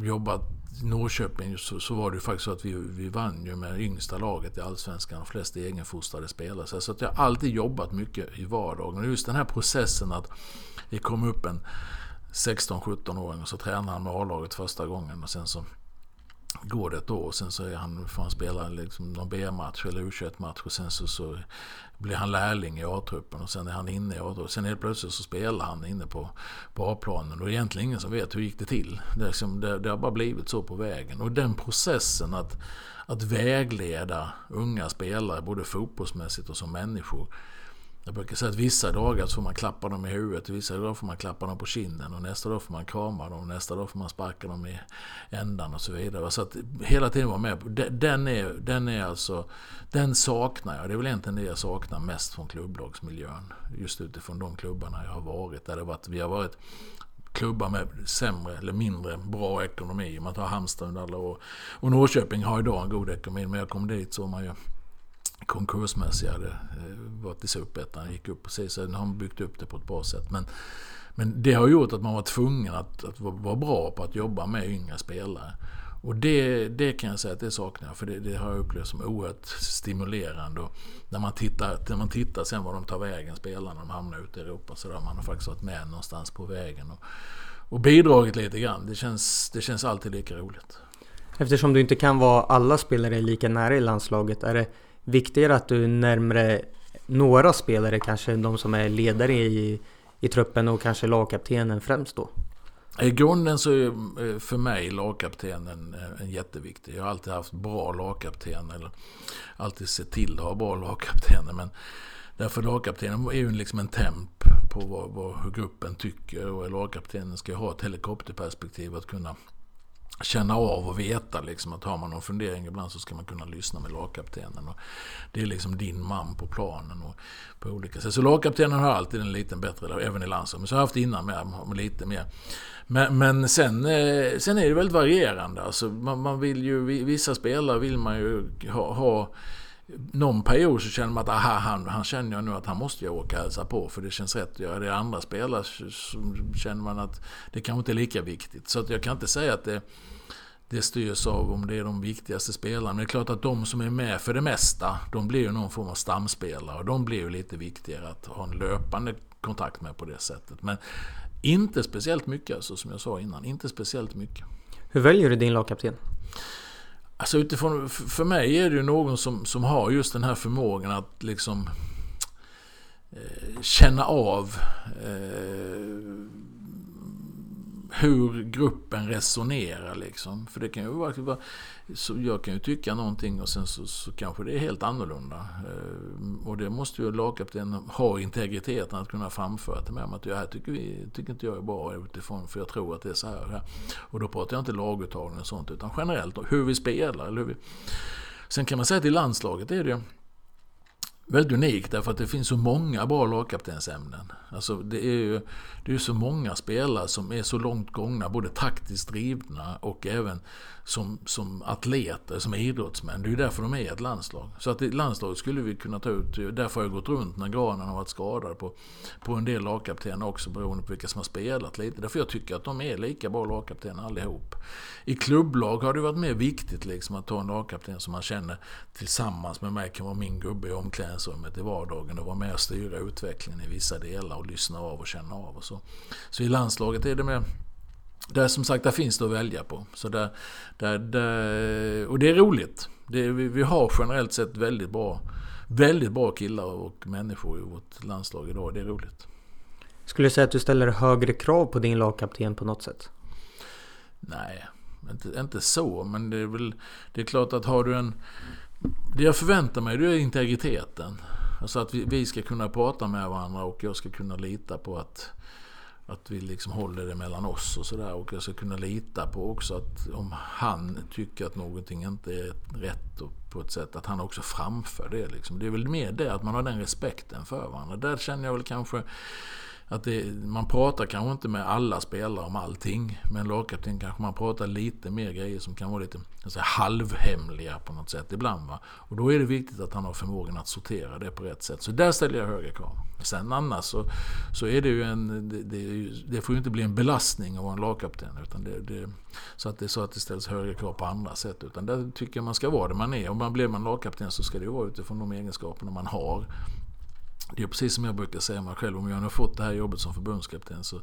jobbat Norrköping så, så var det ju faktiskt så att vi, vi vann ju med yngsta laget i Allsvenskan och flest egenfostrade spelare. Så att jag har alltid jobbat mycket i vardagen. Och just den här processen att det kom upp en 16-17-åring och så tränade han med A-laget första gången och sen så går det ett år och sen så är han, får han spela liksom någon B-match eller U21-match och sen så, så blir han lärling i A-truppen och sen är han inne i A-truppen. Sen helt plötsligt så spelar han inne på, på A-planen och det är egentligen ingen som vet hur gick det till. Det, liksom, det, det har bara blivit så på vägen. Och den processen att, att vägleda unga spelare både fotbollsmässigt och som människor jag brukar säga att vissa dagar så får man klappa dem i huvudet, vissa dagar får man klappa dem på kinden och nästa dag får man krama dem och nästa dag får man sparka dem i ändan och så vidare. Så att hela tiden vara med. Den är, den är alltså, den saknar jag. Det är väl egentligen det jag saknar mest från klubblagsmiljön. Just utifrån de klubbarna jag har varit. Där det varit, vi har varit klubbar med sämre eller mindre bra ekonomi. Man tar Halmstad under alla år. Och Norrköping har idag en god ekonomi. Men jag kom dit så man ju konkursmässiga hade eh, varit i Superettan. gick upp precis. Sen har man byggt upp det på ett bra sätt. Men, men det har gjort att man var tvungen att, att vara bra på att jobba med yngre spelare. Och det, det kan jag säga att det saknar jag. För det, det har jag upplevt som oerhört stimulerande. Och när, man tittar, när man tittar sen var de tar vägen, spelarna, de hamnar ute i Europa. Så där man har faktiskt varit med någonstans på vägen. Och, och bidragit lite grann. Det känns, det känns alltid lika roligt. Eftersom du inte kan vara alla spelare lika nära i landslaget. Är det viktigare att du är närmre några spelare, kanske de som är ledare i, i truppen och kanske lagkaptenen främst då? I grunden så är eh, för mig lagkaptenen eh, en jätteviktig. Jag har alltid haft bra lagkapten eller alltid sett till att ha bra lagkaptener. Men därför lagkaptenen är ju liksom en temp på vad, vad, hur gruppen tycker och lagkaptenen ska ha ett helikopterperspektiv att kunna känna av och veta liksom att har man någon fundering ibland så ska man kunna lyssna med lagkaptenen. Och det är liksom din man på planen och på olika sätt. Så lagkaptenen har alltid en liten bättre, även i landslaget. Så har jag haft innan med, med lite mer. Men, men sen, eh, sen är det väldigt varierande. Alltså man, man vill ju, vissa spelare vill man ju ha, ha någon period så känner man att aha, han, han känner jag nu att han måste jag åka och hälsa på för det känns rätt att göra det. Andra spelare så känner man att det kanske inte är lika viktigt. Så att jag kan inte säga att det, det styrs av om det är de viktigaste spelarna. Men det är klart att de som är med för det mesta, de blir ju någon form av stamspelare. Och de blir ju lite viktigare att ha en löpande kontakt med på det sättet. Men inte speciellt mycket, alltså, som jag sa innan. Inte speciellt mycket. Hur väljer du din lagkapten? Alltså utifrån, för mig är det ju någon som, som har just den här förmågan att liksom eh, känna av eh, hur gruppen resonerar liksom. För det kan ju vara, så jag kan ju tycka någonting och sen så, så kanske det är helt annorlunda. Eh, och det måste ju lagkaptenen ha integriteten att kunna framföra till mig. Att det här tycker, vi, tycker inte jag är bra utifrån för jag tror att det är så här. Och då pratar jag inte laguttagning och sånt utan generellt hur vi spelar. Eller hur vi... Sen kan man säga att i landslaget är det ju väldigt unikt därför att det finns så många bra lagkaptensämnen. Alltså det är ju det är så många spelare som är så långt gångna, både taktiskt drivna och även som, som atleter, som idrottsmän. Det är ju därför de är i ett landslag. Så att i landslaget skulle vi kunna ta ut, därför har jag gått runt när Granen har varit skadad på, på en del lagkaptener också beroende på vilka som har spelat lite. Därför jag tycker att de är lika bra lagkaptener allihop. I klubblag har det varit mer viktigt liksom att ta en lagkapten som man känner tillsammans med mig kan vara min gubbe i omklädningsrummet i vardagen och vara med och styra utvecklingen i vissa delar och lyssna av och känna av och så. Så i landslaget är det mer där som sagt, där finns det att välja på. Så där, där, där, och det är roligt. Det, vi, vi har generellt sett väldigt bra, väldigt bra killar och människor i vårt landslag idag. Det är roligt. Skulle du säga att du ställer högre krav på din lagkapten på något sätt? Nej, inte, inte så. Men det är väl det är klart att har du en... Det jag förväntar mig det är integriteten. Alltså att vi, vi ska kunna prata med varandra och jag ska kunna lita på att att vi liksom håller det mellan oss och sådär. Och jag ska kunna lita på också att om han tycker att någonting inte är rätt på ett sätt, att han också framför det. Liksom. Det är väl mer det, att man har den respekten för varandra. Där känner jag väl kanske att det, man pratar kanske inte med alla spelare om allting. Men lagkapten kanske man pratar lite mer grejer som kan vara lite alltså, halvhemliga på något sätt ibland. Va? Och då är det viktigt att han har förmågan att sortera det på rätt sätt. Så där ställer jag höga krav. Sen annars så, så är det ju en... Det, det, det får ju inte bli en belastning att vara en lagkapten. Utan det, det, så att det är så att det ställs högre krav på andra sätt. Utan där tycker jag man ska vara det man är. Om man blir man lagkapten så ska det ju vara utifrån de egenskaperna man har. Det är precis som jag brukar säga mig själv. Om jag har fått det här jobbet som förbundskapten så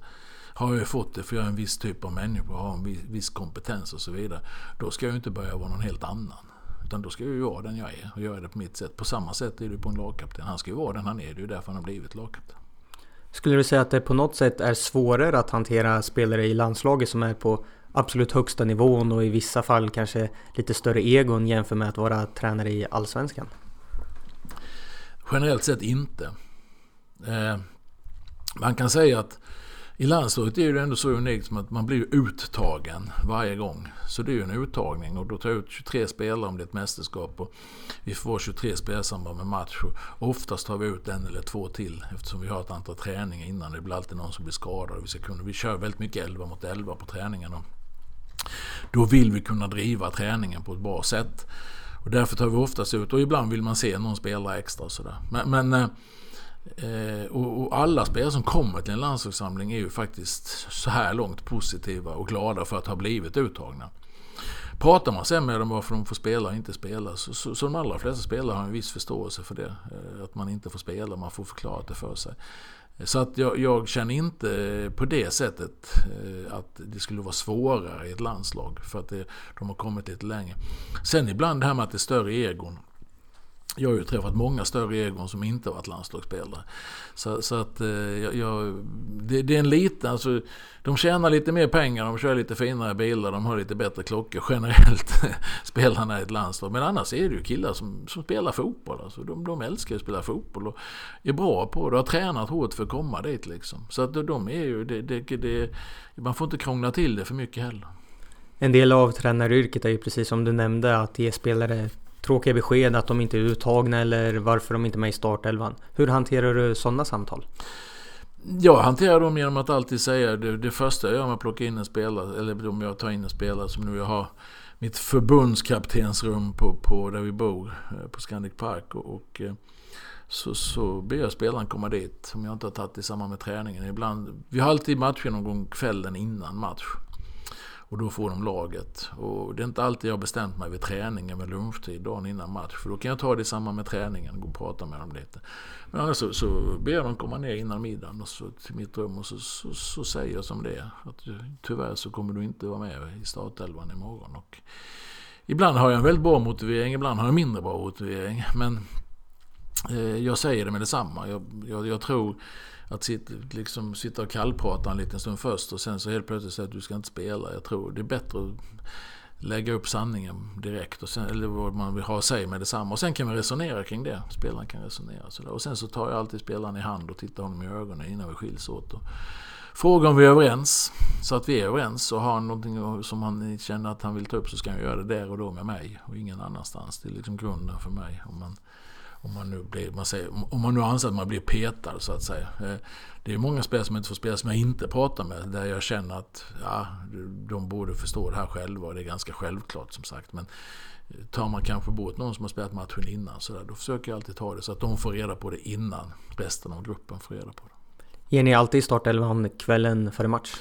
har jag fått det för jag är en viss typ av människa, och har en viss kompetens och så vidare. Då ska jag inte börja vara någon helt annan. Utan då ska jag ju vara den jag är och göra det på mitt sätt. På samma sätt är det på en lagkapten. Han ska ju vara den han är. Det är ju därför han har blivit lagkapten. Skulle du säga att det på något sätt är svårare att hantera spelare i landslaget som är på absolut högsta nivån och i vissa fall kanske lite större egon jämfört med att vara tränare i Allsvenskan? Generellt sett inte. Eh, man kan säga att i landslaget är det ändå så unikt som att man blir uttagen varje gång. Så det är ju en uttagning och då tar jag ut 23 spelare om det är ett mästerskap. Och vi får 23 spelare samband med match. Och oftast tar vi ut en eller två till eftersom vi har ett antal träningar innan. Det blir alltid någon som blir skadad. Vi, ska kunna, vi kör väldigt mycket 11 mot 11 på träningarna. Då vill vi kunna driva träningen på ett bra sätt. Och därför tar vi oftast ut, och ibland vill man se någon spelare extra och sådär. Men, men eh, och, och, alla spelare som kommer till en landslagssamling är ju faktiskt så här långt positiva och glada för att ha blivit uttagna. Pratar man sen med dem varför de får spela och inte spela så, så, så de allra flesta spelare har en viss förståelse för det. Eh, att man inte får spela, man får förklara det för sig. Så att jag, jag, känner inte på det sättet eh, att det skulle vara svårare i ett landslag. För att det, de har kommit lite längre. Sen ibland det här med att det är större egon. Jag har ju träffat många större egon som inte varit landslagsspelare. Så, så att eh, jag, jag, det, det, är en liten, alltså, de tjänar lite mer pengar, de kör lite finare bilar, de har lite bättre klockor generellt, spelarna i ett landslag. Men annars är det ju killar som, som spelar fotboll. Alltså, de, de älskar att spela fotboll och är bra på det och har tränat hårt för att komma dit. Liksom. Så att de är ju, det, det, det, man får inte krångla till det för mycket heller. En del av tränaryrket är ju precis som du nämnde att ge spelare tråkiga besked att de inte är uttagna eller varför de inte är med i startelvan. Hur hanterar du sådana samtal? Jag hanterar dem genom att alltid säga det, det första jag gör med att plocka in en spelare, eller om jag tar in en spelare som nu jag har mitt förbundskaptensrum på, på där vi bor, eh, på Scandic Park. Och, och eh, så, så ber jag spelaren komma dit, om jag inte har tagit det i samband med träningen. Ibland, vi har alltid matcher någon gång kvällen innan match. Och då får de laget. Och det är inte alltid jag har bestämt mig vid träningen med lunchtid dagen innan match. För då kan jag ta det i samband med träningen och gå och prata med dem lite. Men annars så, så ber jag dem komma ner innan middagen och så, till mitt rum och så, så, så säger jag som det är. Att tyvärr så kommer du inte vara med i startelvan imorgon. Och ibland har jag en väldigt bra motivering, ibland har jag en mindre bra motivering. Men eh, jag säger det med detsamma. Jag, jag, jag tror att sitta, liksom, sitta och kallprata en liten stund först och sen så helt plötsligt säga att du ska inte spela. Jag tror det är bättre att lägga upp sanningen direkt. Och sen, eller vad man vill ha att säga med detsamma. Och sen kan vi resonera kring det. Spelaren kan resonera. Så Och sen så tar jag alltid spelaren i hand och tittar honom i ögonen innan vi skiljs åt. Och frågar om vi är överens. Så att vi är överens. Och har han någonting som han känner att han vill ta upp så ska han göra det där och då med mig. Och ingen annanstans. Det är liksom grunden för mig. Om man om man nu, blir, man säger, om man nu anser att man blir petad så att säga. Eh, det är många spelare som inte får spela som jag inte pratar med. Där jag känner att ja, de borde förstå det här själva. Och det är ganska självklart som sagt. Men eh, tar man kanske bort någon som har spelat matchen innan. Så där, då försöker jag alltid ta det så att de får reda på det innan resten av gruppen får reda på det. Ger ni alltid startelvan kvällen före match?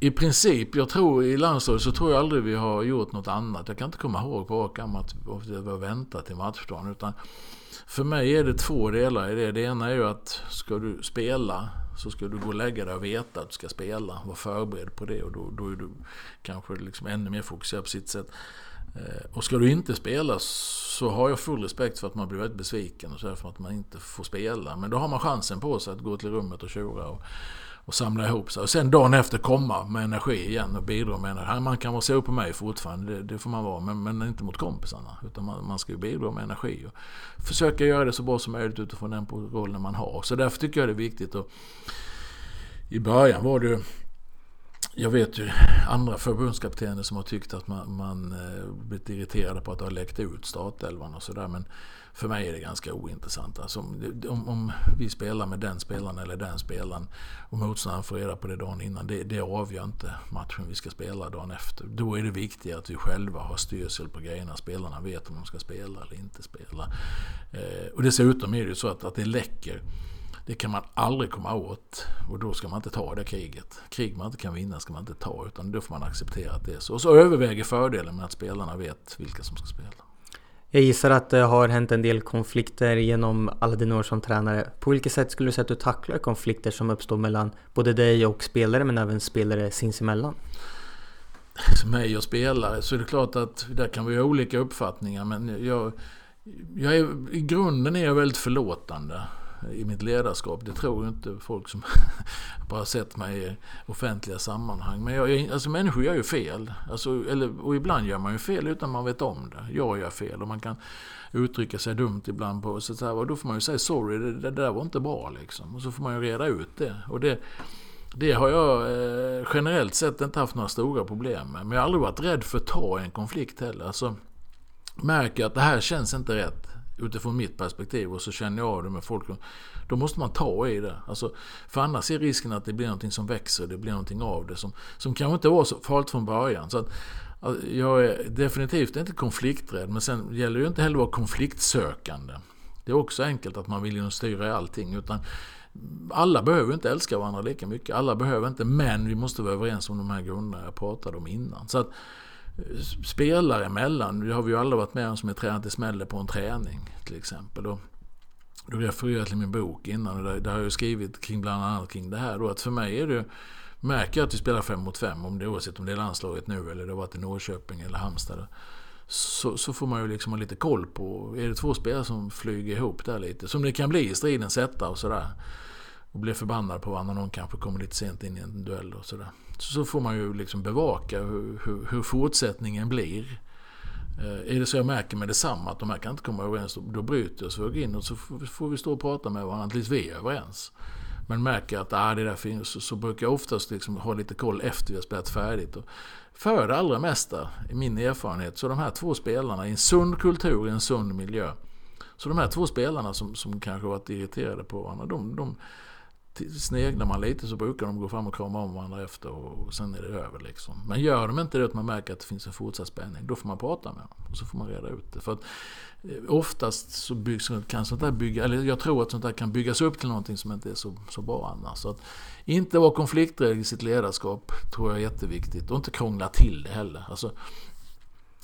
I princip, jag tror i landslaget så tror jag aldrig vi har gjort något annat. Jag kan inte komma ihåg på rak att vi har väntat till matchdagen. Utan för mig är det två delar i det. Det ena är ju att ska du spela så ska du gå och lägga dig och veta att du ska spela. Var förberedd på det och då, då är du kanske liksom ännu mer fokuserad på sitt sätt. Eh, och ska du inte spela så har jag full respekt för att man blir väldigt besviken och så för att man inte får spela. Men då har man chansen på sig att gå till rummet och tjura och och samla ihop sig. Och sen dagen efter komma med energi igen och bidra med energi. Man kan vara så på mig fortfarande, det, det får man vara. Men, men, inte mot kompisarna. Utan man, man ska ju bidra med energi. Och försöka göra det så bra som möjligt utifrån den rollen man har. Så därför tycker jag det är viktigt. Och I början var det jag vet ju andra förbundskaptener som har tyckt att man, man eh, blivit irriterade på att det har läckt ut startelvan och sådär. Men för mig är det ganska ointressant. Alltså om, om, vi spelar med den spelaren eller den spelaren och motståndaren får reda på det dagen innan. Det, det avgör inte matchen vi ska spela dagen efter. Då är det viktigt att vi själva har styrsel på grejerna. Spelarna vet om de ska spela eller inte spela. Eh, och dessutom är det ju så att, att det läcker. Det kan man aldrig komma åt och då ska man inte ta det kriget. Krig man inte kan vinna ska man inte ta utan då får man acceptera att det är så. Och så överväger fördelen med att spelarna vet vilka som ska spela. Jag gissar att det har hänt en del konflikter genom alla dina år som tränare. På vilket sätt skulle du säga att du tacklar konflikter som uppstår mellan både dig och spelare men även spelare sinsemellan? Som mig och spelare så är det klart att där kan vi ha olika uppfattningar men jag, jag är, i grunden är jag väldigt förlåtande i mitt ledarskap. Det tror inte folk som bara sett mig i offentliga sammanhang. Men jag, alltså människor gör ju fel. Alltså, eller, och ibland gör man ju fel utan man vet om det. Jag gör fel och man kan uttrycka sig dumt ibland. På, så här, och då får man ju säga sorry, det, det där var inte bra liksom. Och så får man ju reda ut det. Och det det har jag eh, generellt sett inte haft några stora problem med. Men jag har aldrig varit rädd för att ta en konflikt heller. Alltså, märker att det här känns inte rätt utifrån mitt perspektiv och så känner jag av det med folk. Då måste man ta i det. Alltså, för annars är risken att det blir någonting som växer, det blir någonting av det som, som kanske inte var så farligt från början. Så att, jag är definitivt inte konflikträdd men sen gäller det ju inte heller att vara konfliktsökande. Det är också enkelt att man vill ju styra i allting. Utan alla behöver inte älska varandra lika mycket. Alla behöver inte, men vi måste vara överens om de här grunderna jag pratade om innan. Så att, spelare emellan. Det har vi ju aldrig varit med om som är tränat i smäller på en träning till exempel. Och då refererar jag till min bok innan och där, där har jag skrivit kring bland annat kring det här. Då, att för mig är det Märker jag att vi spelar fem mot fem, om det oavsett om det är landslaget nu eller det har varit i Norrköping eller Halmstad. Så, så, får man ju liksom ha lite koll på, är det två spelare som flyger ihop där lite? Som det kan bli i stridens hetta och sådär. Och blir förbannad på varandra, någon kanske kommer lite sent in i en duell och sådär så får man ju liksom bevaka hur, hur, hur fortsättningen blir. Eh, är det så jag märker med detsamma att de här kan inte komma överens, då bryter jag så jag in och så får vi stå och prata med varandra tills vi är överens. Men märker jag att ah, det där finns så, så brukar jag oftast liksom ha lite koll efter vi har spelat färdigt. Och för det allra mesta, i min erfarenhet, så de här två spelarna i en sund kultur, i en sund miljö. Så de här två spelarna som, som kanske varit irriterade på varandra, de, de sneglar man lite så brukar de gå fram och krama om varandra efter och sen är det över. Liksom. Men gör de inte det att man märker att det finns en fortsatt spänning, då får man prata med dem. Och så får man reda ut det. För att eh, oftast så byggs, kan sånt där bygga, eller jag tror att sånt där kan byggas upp till någonting som inte är så, så bra annars. Så att inte vara konflikträdd i sitt ledarskap tror jag är jätteviktigt. Och inte krångla till det heller. Alltså,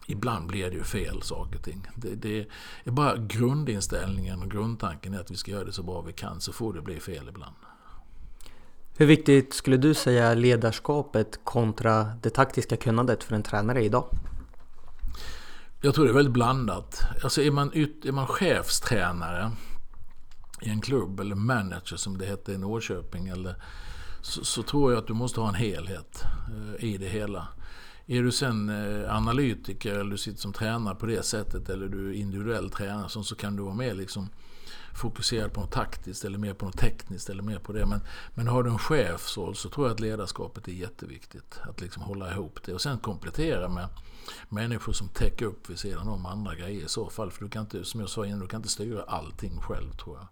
ibland blir det ju fel saker och ting. Det, det, är bara grundinställningen och grundtanken är att vi ska göra det så bra vi kan så får det bli fel ibland. Hur viktigt skulle du säga ledarskapet kontra det taktiska kunnandet för en tränare idag? Jag tror det är väldigt blandat. Alltså är man, är man chefstränare i en klubb eller manager som det hette i Norrköping eller så, så, tror jag att du måste ha en helhet eh, i det hela. Är du sen eh, analytiker eller du sitter som tränare på det sättet eller du är individuell tränare så, så kan du vara med liksom fokuserad på något taktiskt eller mer på något tekniskt eller mer på det. Men, men har du en chefsroll så tror jag att ledarskapet är jätteviktigt. Att liksom hålla ihop det och sen komplettera med människor som täcker upp vid sidan om andra grejer i så fall. För du kan inte, som jag sa innan, du kan inte styra allting själv tror jag.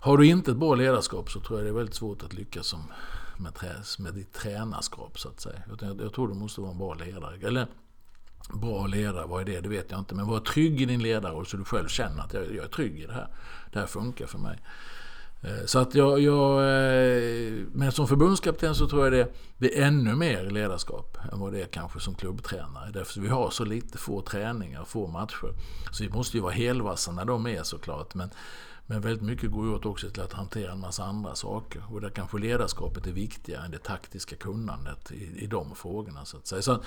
Har du inte ett bra ledarskap så tror jag det är väldigt svårt att lyckas som med, med ditt tränarskap så att säga. Jag, jag tror du måste vara en bra ledare. Eller bra ledare, vad är det? Det vet jag inte. Men var trygg i din ledarroll så du själv känner att jag, jag är trygg i det här. Det här funkar för mig. Eh, så att jag, jag, eh, men som förbundskapten så tror jag det, det är ännu mer ledarskap än vad det är kanske som klubbtränare. Därför att vi har så lite få träningar, få matcher. Så vi måste ju vara helvassa när de är såklart. Men, men väldigt mycket går åt också till att hantera en massa andra saker. Och där kanske ledarskapet är viktigare än det taktiska kunnandet i, i de frågorna. Så att säga. Så,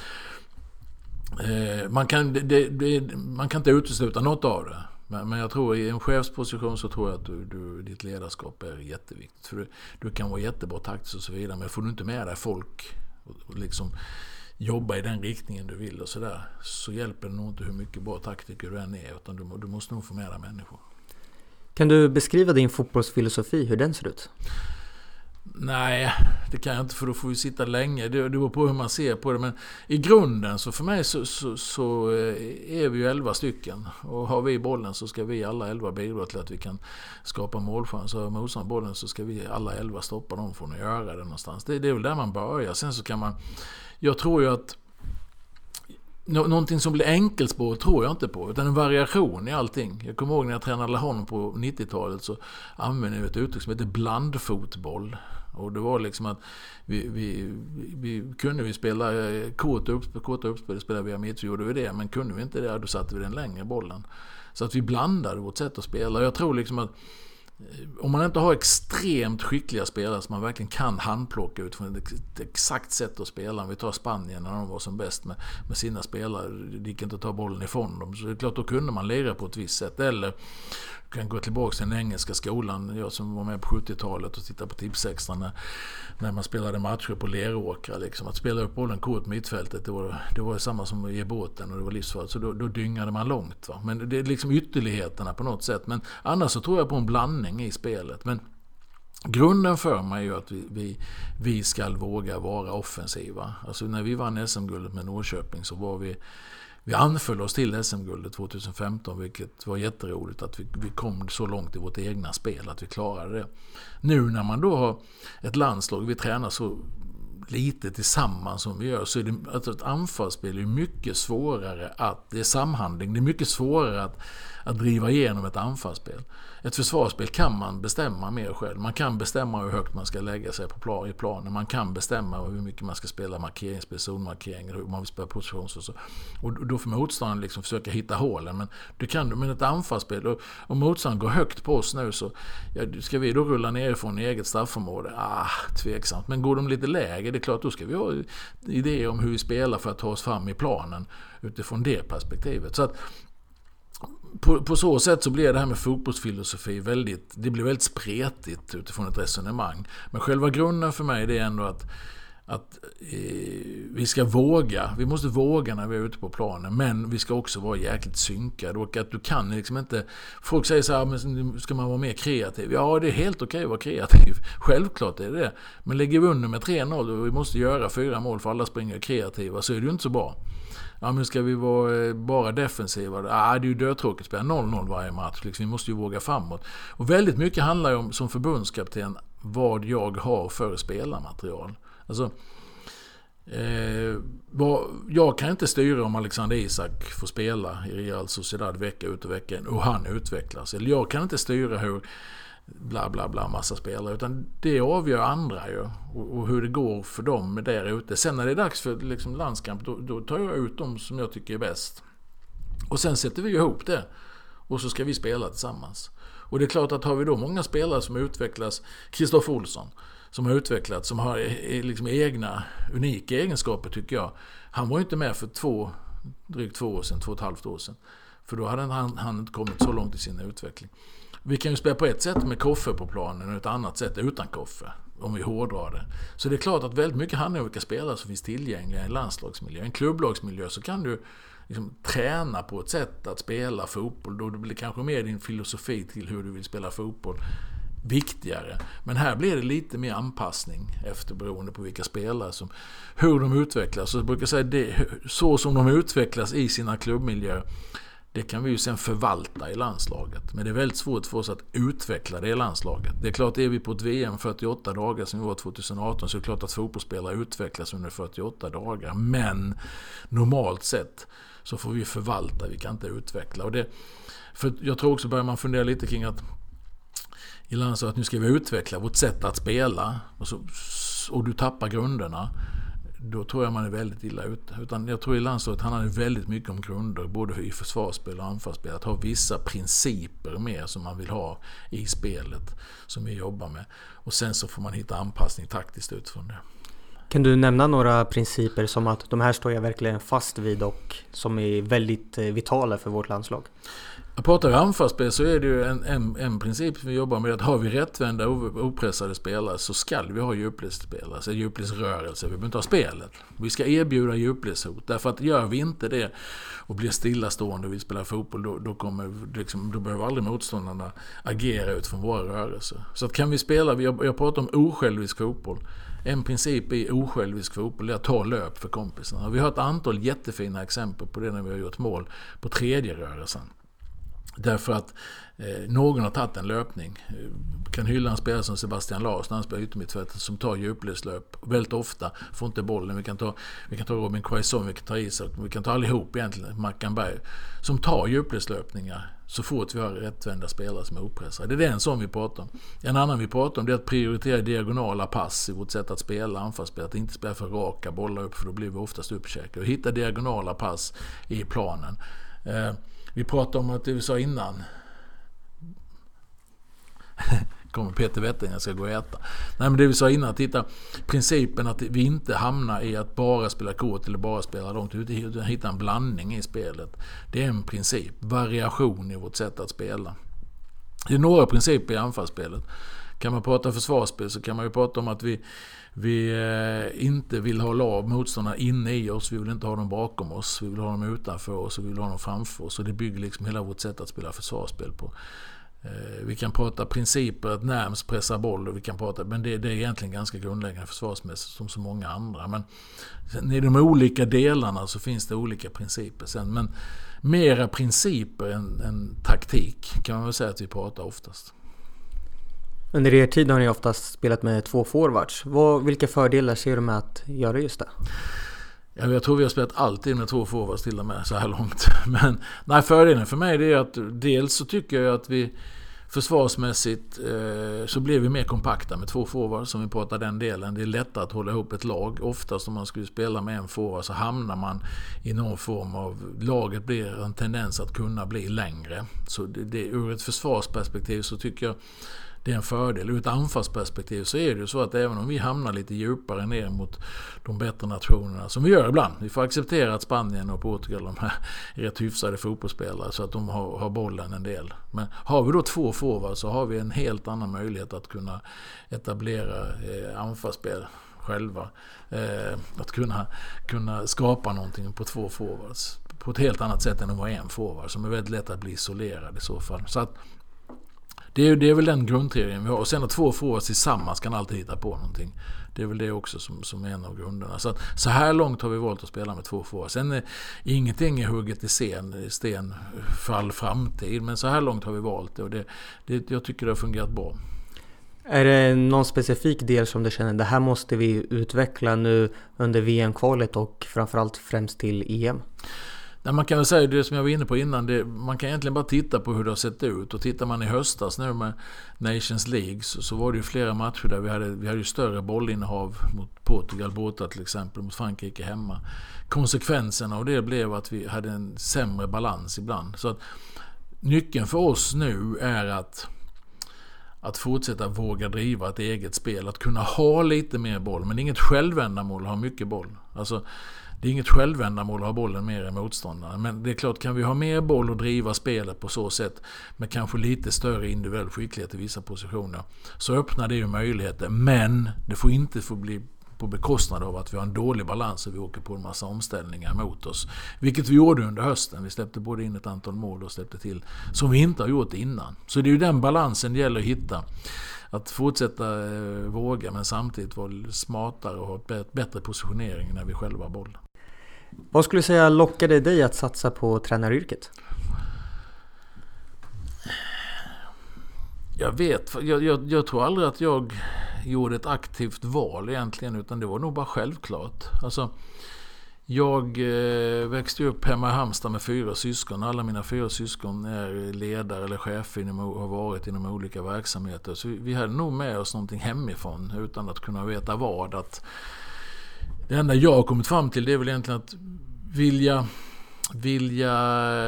Eh, man, kan, det, det, man kan inte utesluta något av det. Men, men jag tror i en chefsposition så tror jag att du, du, ditt ledarskap är jätteviktigt. För du, du kan vara jättebra taktisk och så vidare. Men får du inte med dig folk och, och liksom jobba i den riktningen du vill och sådär. Så hjälper det nog inte hur mycket bra taktiker du än är. Utan du, du måste nog få med dig människor. Kan du beskriva din fotbollsfilosofi, hur den ser ut? Nej, det kan jag inte för då får vi sitta länge. Det, det beror på hur man ser på det. Men i grunden så för mig så, så, så eh, är vi ju elva stycken. Och har vi bollen så ska vi alla elva bidra till att vi kan skapa målchanser. Har motståndaren bollen så ska vi alla elva stoppa dem från att göra det någonstans. Det, det är väl där man börjar. Sen så kan man... Jag tror ju att Nå någonting som blir enkelspårigt tror jag inte på, utan en variation i allting. Jag kommer ihåg när jag tränade Laholm på 90-talet så använde vi ett uttryck som heter blandfotboll. Och det var liksom att vi, vi, vi kunde vi spela eh, kort korta uppspel, spelade via mitt så gjorde vi det. Men kunde vi inte det, då satte vi den längre bollen. Så att vi blandade vårt sätt att spela. Jag tror liksom att eh, om man inte har extremt skickliga spelare som man verkligen kan handplocka utifrån ett exakt sätt att spela. Om vi tar Spanien när de var som bäst med, med sina spelare. Det gick inte att ta bollen ifrån dem. Så det är klart, då kunde man lira på ett visst sätt. Eller kan gå tillbaka till den engelska skolan. Jag som var med på 70-talet och tittade på Tipsextra när, när man spelade matcher på leråkra. Liksom. Att spela upp bollen kort mittfältet, det var, det var samma som att ge båten och det var livsfarligt. Så då, då dyngade man långt. Va? Men det är liksom ytterligheterna på något sätt. Men annars så tror jag på en blandning i spelet. Men Grunden för mig är ju att vi, vi, vi ska våga vara offensiva. Alltså när vi vann SM-guldet med Norrköping så var vi vi anföll oss till SM-guldet 2015 vilket var jätteroligt att vi, vi kom så långt i vårt egna spel att vi klarade det. Nu när man då har ett landslag, vi tränar så lite tillsammans som vi gör så är det, alltså ett anfallsspel är mycket svårare att, det är samhandling, det är mycket svårare att, att driva igenom ett anfallsspel. Ett försvarsspel kan man bestämma mer själv. Man kan bestämma hur högt man ska lägga sig på plan, i planen. Man kan bestämma hur mycket man ska spela markeringsspel, zonmarkering, hur man vill spela positions och så. Och då får motståndaren liksom försöka hitta hålen. Men, du kan, men ett anfallsspel, och om motståndaren går högt på oss nu så ja, ska vi då rulla nerifrån i eget straffområde? Ah, tveksamt. Men går de lite lägre, det är klart då ska vi ha idéer om hur vi spelar för att ta oss fram i planen utifrån det perspektivet. Så att på, på, så sätt så blir det här med fotbollsfilosofi väldigt, det blir väldigt spretigt utifrån ett resonemang. Men själva grunden för mig det är ändå att, att eh, vi ska våga. Vi måste våga när vi är ute på planen. Men vi ska också vara jäkligt synkade. Och att du kan liksom inte... Folk säger så här, men ska man vara mer kreativ? Ja, det är helt okej att vara kreativ. Självklart är det det. Men lägger vi under med 3-0 och vi måste göra fyra mål för alla springer kreativa så är det ju inte så bra. Ja men ska vi vara eh, bara defensiva? Ja, ah, det är ju dödtråkigt att spela 0-0 varje match. Liksom, vi måste ju våga framåt. Och väldigt mycket handlar ju om, som förbundskapten, vad jag har för spelarmaterial. Alltså, eh, vad, jag kan inte styra om Alexander Isak får spela i Real Sociedad vecka ut och vecka in och han utvecklas. Eller jag kan inte styra hur bla bla bla massa spelare. Utan det avgör andra ju. Och, och hur det går för dem där ute. Sen när det är dags för liksom, landskamp då, då tar jag ut dem som jag tycker är bäst. Och sen sätter vi ihop det. Och så ska vi spela tillsammans. Och det är klart att har vi då många spelare som utvecklas, Kristoffer Olsson, som har utvecklats, som har liksom egna unika egenskaper tycker jag. Han var ju inte med för två, drygt två år sedan, två och ett halvt år sedan. För då hade han, han inte kommit så långt i sin utveckling. Vi kan ju spela på ett sätt med Koffe på planen och ett annat sätt utan Koffe. Om vi hårdrar det. Så det är klart att väldigt mycket handlar om vilka spelare som finns tillgängliga i en landslagsmiljö. I en klubblagsmiljö så kan du liksom träna på ett sätt att spela fotboll. Då blir kanske mer din filosofi till hur du vill spela fotboll viktigare. Men här blir det lite mer anpassning efter beroende på vilka spelare som, hur de utvecklas. Så jag brukar säga det, så som de utvecklas i sina klubbmiljöer det kan vi ju sen förvalta i landslaget. Men det är väldigt svårt för oss att utveckla det i landslaget. Det är klart, är vi på ett VM 48 dagar som vi var 2018 så är det klart att fotbollsspelare utvecklas under 48 dagar. Men normalt sett så får vi förvalta, vi kan inte utveckla. Och det, för jag tror också börjar man fundera lite kring att i landslaget att nu ska vi utveckla vårt sätt att spela och, så, och du tappar grunderna då tror jag man är väldigt illa ute. Utan jag tror i landslaget handlar det väldigt mycket om grunder, både i försvarsspel och anfallsspel. Att ha vissa principer med som man vill ha i spelet, som vi jobbar med. Och sen så får man hitta anpassning taktiskt utifrån det. Kan du nämna några principer som att de här står jag verkligen fast vid och som är väldigt eh, vitala för vårt landslag? Pratar vi anfallsspel så är det ju en, en, en princip vi jobbar med. Att har vi rättvända opressade spelare så skall vi ha djupledsspelare. Alltså djupledsrörelse. Vi behöver inte ha spelet. Vi ska erbjuda djupledshot. Därför att gör vi inte det och blir stillastående och vill spela fotboll då, då, kommer, liksom, då behöver aldrig motståndarna agera utifrån våra rörelser. Så att kan vi spela, jag, jag pratar om osjälvisk fotboll. En princip i osjälvisk fotboll är att ta löp för kompisarna. Vi har ett antal jättefina exempel på det när vi har gjort mål på tredje rörelsen. Därför att eh, någon har tagit en löpning. Eh, kan hylla en spelare som Sebastian Larsson, han spelar yttermittfältet, som tar djupledslöp väldigt ofta. Får inte bollen. Vi kan ta, vi kan ta Robin Quaison, vi kan ta Isak, vi kan ta allihop egentligen, Mackan Berg. Som tar djupledslöpningar så fort vi har rättvända spelare som är opressade. Det är en sån vi pratar om. En annan vi pratar om det är att prioritera diagonala pass i vårt sätt att spela anfallsspel. Att inte spela för raka bollar upp för då blir vi oftast uppkäkade. Och hitta diagonala pass i planen. Eh, vi pratade om att det vi sa innan. kommer Peter Wettergren, jag ska gå och äta. Nej men det vi sa innan, titta. principen att vi inte hamnar i att bara spela kort eller bara spela långt, utan hitta en blandning i spelet. Det är en princip, variation i vårt sätt att spela. Det är några principer i anfallsspelet. Kan man prata försvarsspel så kan man ju prata om att vi, vi eh, inte vill ha lag, motståndarna inne i oss. Vi vill inte ha dem bakom oss. Vi vill ha dem utanför oss och vi vill ha dem framför oss. Och det bygger liksom hela vårt sätt att spela försvarsspel på. Eh, vi kan prata principer, att närmst pressa boll och vi kan prata, men det, det, är egentligen ganska grundläggande försvarsmässigt som så många andra. Men i de olika delarna så finns det olika principer sen. Men mera principer än, än taktik kan man väl säga att vi pratar oftast. Under er tid har ni oftast spelat med två forwards. Vad, vilka fördelar ser du med att göra just det? Ja, jag tror vi har spelat alltid med två forwards till och med så här långt. Men nej, fördelen för mig är att dels så tycker jag att vi försvarsmässigt eh, så blir vi mer kompakta med två forwards som vi pratar den delen. Det är lättare att hålla ihop ett lag. Oftast om man skulle spela med en forward så hamnar man i någon form av... Laget blir en tendens att kunna bli längre. Så det, det, ur ett försvarsperspektiv så tycker jag det är en fördel. Ur ett anfallsperspektiv så är det ju så att även om vi hamnar lite djupare ner mot de bättre nationerna, som vi gör ibland. Vi får acceptera att Spanien och Portugal de här är rätt hyfsade fotbollsspelare så att de har, har bollen en del. Men har vi då två forwards så har vi en helt annan möjlighet att kunna etablera eh, anfallsspel själva. Eh, att kunna, kunna skapa någonting på två forwards. På ett helt annat sätt än att vara en forward som är väldigt lätt att bli isolerad i så fall. Så att det är, det är väl den grundteorin vi har. Och sen att två forwards tillsammans kan alltid hitta på någonting. Det är väl det också som, som är en av grunderna. Så, att, så här långt har vi valt att spela med två forwards. Sen är ingenting är hugget i sten, sten för all framtid. Men så här långt har vi valt det och det, det, jag tycker det har fungerat bra. Är det någon specifik del som du känner det här måste vi utveckla nu under VM-kvalet och framförallt främst till EM? Nej, man kan väl säga det som jag var inne på innan. Det, man kan egentligen bara titta på hur det har sett ut. Och tittar man i höstas nu med Nations League så, så var det ju flera matcher där vi hade, vi hade ju större bollinnehav mot Portugal borta till exempel, mot Frankrike hemma. Konsekvensen av det blev att vi hade en sämre balans ibland. Så att nyckeln för oss nu är att att fortsätta våga driva ett eget spel. Att kunna ha lite mer boll. Men inget självändamål att ha mycket boll. Alltså, det är inget självändamål att ha bollen mer än motståndaren. Men det är klart, kan vi ha mer boll och driva spelet på så sätt med kanske lite större individuell skicklighet i vissa positioner. Så öppnar det ju möjligheter. Men det får inte få bli på bekostnad av att vi har en dålig balans och vi åker på en massa omställningar mot oss. Vilket vi gjorde under hösten. Vi släppte både in ett antal mål och släppte till som vi inte har gjort innan. Så det är ju den balansen det gäller att hitta. Att fortsätta eh, våga men samtidigt vara smartare och ha bättre positionering när vi själva har bollen. Vad skulle du säga lockade dig att satsa på tränaryrket? Jag vet, jag, jag, jag, tror aldrig att jag gjorde ett aktivt val egentligen utan det var nog bara självklart. Alltså, jag eh, växte upp hemma i Halmstad med fyra syskon. Alla mina fyra syskon är ledare eller chefer inom, har varit inom olika verksamheter. Så vi, vi hade nog med oss någonting hemifrån utan att kunna veta vad. Att det enda jag har kommit fram till det är väl egentligen att vilja, vilja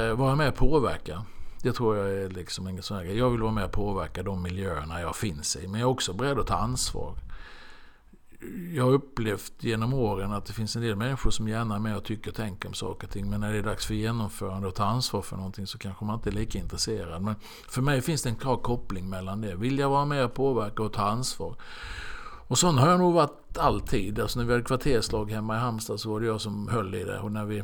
eh, vara med och påverka. Det tror jag är liksom en sån här Jag vill vara med och påverka de miljöerna jag finns i. Men jag är också beredd att ta ansvar. Jag har upplevt genom åren att det finns en del människor som gärna är med och tycker och tänker om saker och ting. Men när det är dags för genomförande och ta ansvar för någonting så kanske man inte är lika intresserad. Men för mig finns det en klar koppling mellan det. Vill jag vara med och påverka och ta ansvar. Och sån har jag nog varit alltid. Alltså när vi hade kvarterslag hemma i Halmstad så var det jag som höll i det. Och när vi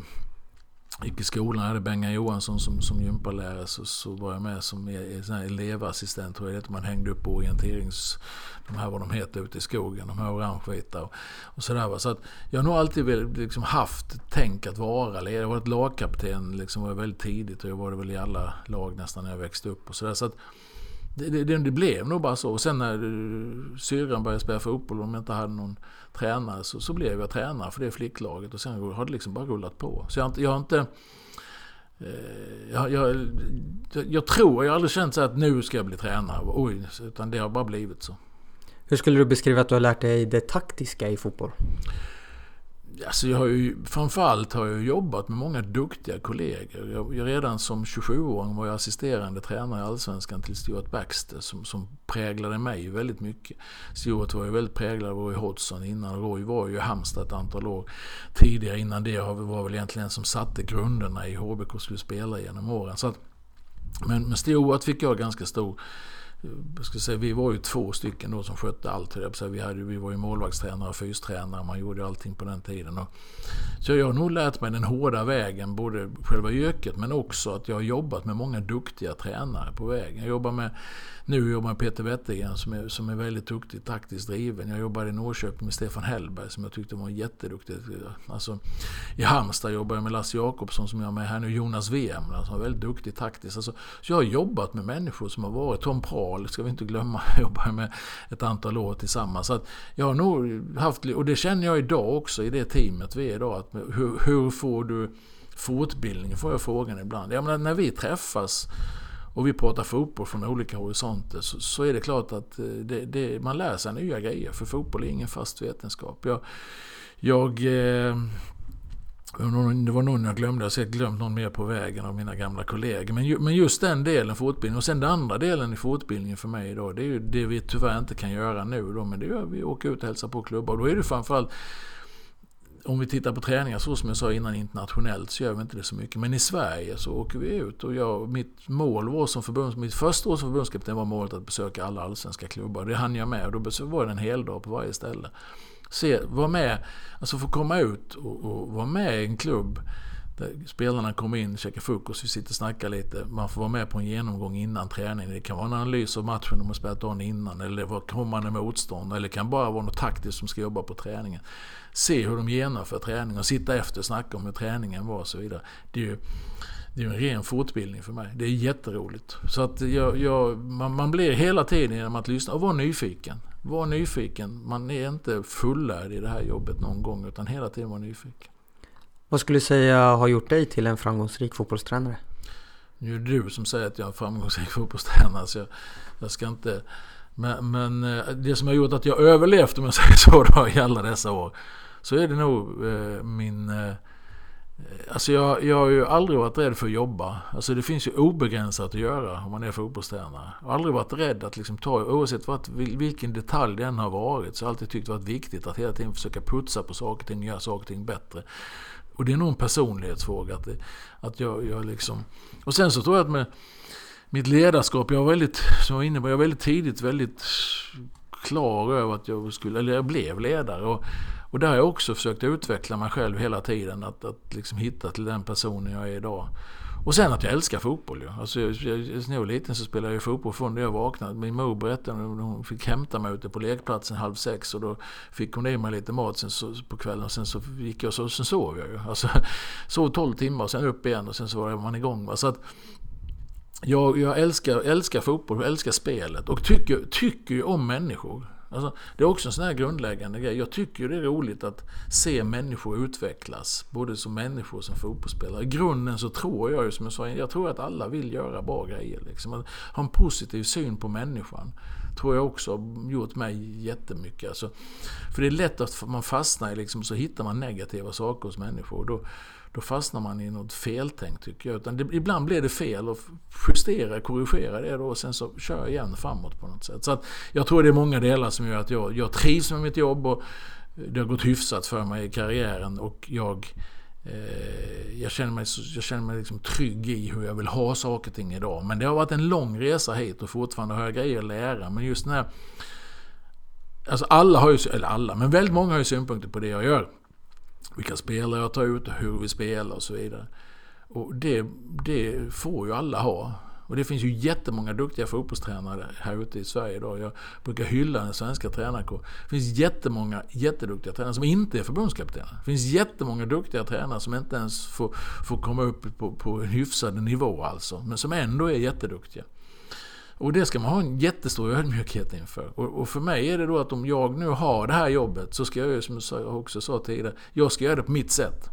gick i skolan, hade Benga Johansson som, som gympalärare så, så var jag med som e-, e-, elevassistent tror jag det Man hängde upp orienterings... De här vad de heter ute i skogen, de här orangevita och, och sådär. Så att jag har nog alltid liksom haft tänk att vara ledare. Jag har varit lagkapten liksom var väldigt tidigt och jag var det väl i alla lag nästan när jag växte upp och sådär. Så att det, det, det, blev nog bara så. Och sen när eh, syrran började spela fotboll och de inte hade någon tränare så, så blev jag tränare för det flicklaget. Och sen har det liksom bara rullat på. Så jag har. Jag, har inte, eh, jag, jag, jag, tror, jag har aldrig känt så att nu ska jag bli tränare. Oj, utan det har bara blivit så. Hur skulle du beskriva att du har lärt dig det taktiska i fotboll? Alltså jag har ju, framförallt har jag jobbat med många duktiga kollegor. Jag, jag redan som 27-åring var jag assisterande tränare i Allsvenskan till Stuart Baxter som, som präglade mig väldigt mycket. Stuart var ju väldigt präglad av Roy Hodgson innan. Roy var ju i Halmstad ett antal år tidigare. Innan det var väl egentligen som satte grunderna i HBK skulle spela genom åren. Så att, men med Stuart fick jag ganska stor ska säga, vi var ju två stycken då som skötte allt. Vi, hade, vi var ju målvaktstränare och fystränare. Man gjorde allting på den tiden. Och, så jag har nog lärt mig den hårda vägen, både själva yrket men också att jag har jobbat med många duktiga tränare på vägen. Jag jobbar med nu jobbar jag med Peter Wettergren som är, som är väldigt duktig, taktiskt driven. Jag jobbade i Norrköping med Stefan Hellberg som jag tyckte var jätteduktig. Alltså, I Halmstad jobbade jag med Lasse Jakobsson som jag är med här nu. Jonas VM som var väldigt duktig taktiskt. Alltså, så jag har jobbat med människor som har varit. Tom Prahl ska vi inte glömma. Jag med ett antal år tillsammans. Så att jag har nog haft, och det känner jag idag också i det teamet vi är idag. Att hur, hur får du fortbildning? Får jag frågan ibland. Jag menar, när vi träffas och vi pratar fotboll från olika horisonter så, så är det klart att eh, det, det, man lär sig nya grejer. För fotboll är ingen fast vetenskap. Jag, jag eh, det var någon jag glömde, jag har säkert glömt någon mer på vägen av mina gamla kollegor. Men, men just den delen fortbildning och sen den andra delen i fortbildningen för mig idag. Det är ju det vi tyvärr inte kan göra nu då. Men det gör vi, åker ut och hälsar på klubbar. Då är det framförallt om vi tittar på träningar så som jag sa innan internationellt så gör vi inte det så mycket. Men i Sverige så åker vi ut och jag, mitt mål var som förbunds, mitt första år som förbundskapten var målet att besöka alla allsvenska klubbar. Det hann jag med och då var det en hel dag på varje ställe. Se, var med, alltså få komma ut och, och vara med i en klubb spelarna kommer in, käkar frukost, vi sitter och snackar lite. Man får vara med på en genomgång innan träningen. Det kan vara en analys av matchen de har spelat dagen innan. Eller det var kommande motstånd. Eller det kan bara vara något taktiskt som ska jobba på träningen se hur de genomför träningen, och sitta efter och snacka om hur träningen var och så vidare. Det är ju, det är en ren fortbildning för mig. Det är jätteroligt. Så att jag, jag, man, man blir hela tiden genom att lyssna och vara nyfiken. Var nyfiken. Man är inte fullärd i det här jobbet någon gång utan hela tiden vara nyfiken. Vad skulle du säga har gjort dig till en framgångsrik fotbollstränare? Nu är det du som säger att jag är en framgångsrik fotbollstränare så jag, jag ska inte... Men, men, eh, det som har gjort att jag överlevt om jag säger så då i alla dessa år. Så är det nog eh, min... Eh, alltså jag, jag har ju aldrig varit rädd för att jobba. Alltså det finns ju obegränsat att göra om man är fotbollstränare. Jag har aldrig varit rädd att liksom ta, oavsett vad, vilken detalj den har varit, så har jag alltid tyckt det varit viktigt att hela tiden försöka putsa på saker och ting, göra saker och ting bättre. Och det är nog en personlighetsfråga. Att, det, att jag, jag liksom... Och sen så tror jag att med mitt ledarskap, jag var väldigt, som jag var jag var väldigt tidigt väldigt klar över att jag skulle, eller jag blev ledare. Och, och där har jag också försökt utveckla mig själv hela tiden. Att, att liksom hitta till den personen jag är idag. Och sen att jag älskar fotboll ju. Alltså, jag, jag, när jag var liten så spelade jag fotboll från det jag vaknade. Min mor berättade att hon fick hämta mig ute på lekplatsen halv sex och då fick hon i mig lite mat sen så, på kvällen och sen så gick jag och så, sen sov jag ju. Alltså, sov 12 timmar och sen upp igen och sen så var man igång. Va? Så att, jag, jag älskar, älskar fotboll, jag älskar spelet och tycker, tycker ju om människor. Alltså, det är också en sån här grundläggande grej. Jag tycker det är roligt att se människor utvecklas. Både som människor och som fotbollsspelare. I grunden så tror jag ju som jag sa, jag tror att alla vill göra bra grejer. Liksom. Att ha en positiv syn på människan. Tror jag också har gjort mig jättemycket. Alltså, för det är lätt att man fastnar i liksom, så hittar man negativa saker hos människor. Då, då fastnar man i något feltänk tycker jag. Utan det, ibland blir det fel och justera, korrigera det då och sen så kör jag igen framåt på något sätt. Så att jag tror det är många delar som gör att jag, jag trivs med mitt jobb och det har gått hyfsat för mig i karriären och jag eh, jag känner mig, jag känner mig liksom trygg i hur jag vill ha saker och ting idag. Men det har varit en lång resa hit och fortfarande har jag grejer att lära. Men just den här... Alltså alla har ju, eller alla, men väldigt många har ju synpunkter på det jag gör vilka spelare jag tar ut hur vi spelar och så vidare. Och det, det får ju alla ha. Och det finns ju jättemånga duktiga fotbollstränare här ute i Sverige idag. Jag brukar hylla den svenska tränarkåren. Det finns jättemånga jätteduktiga tränare som inte är förbundskaptener. Det finns jättemånga duktiga tränare som inte ens får, får komma upp på, på en hyfsad nivå alltså. Men som ändå är jätteduktiga. Och det ska man ha en jättestor ödmjukhet inför. Och, och, för mig är det då att om jag nu har det här jobbet så ska jag ju, som jag också sa tidigare, jag ska göra det på mitt sätt.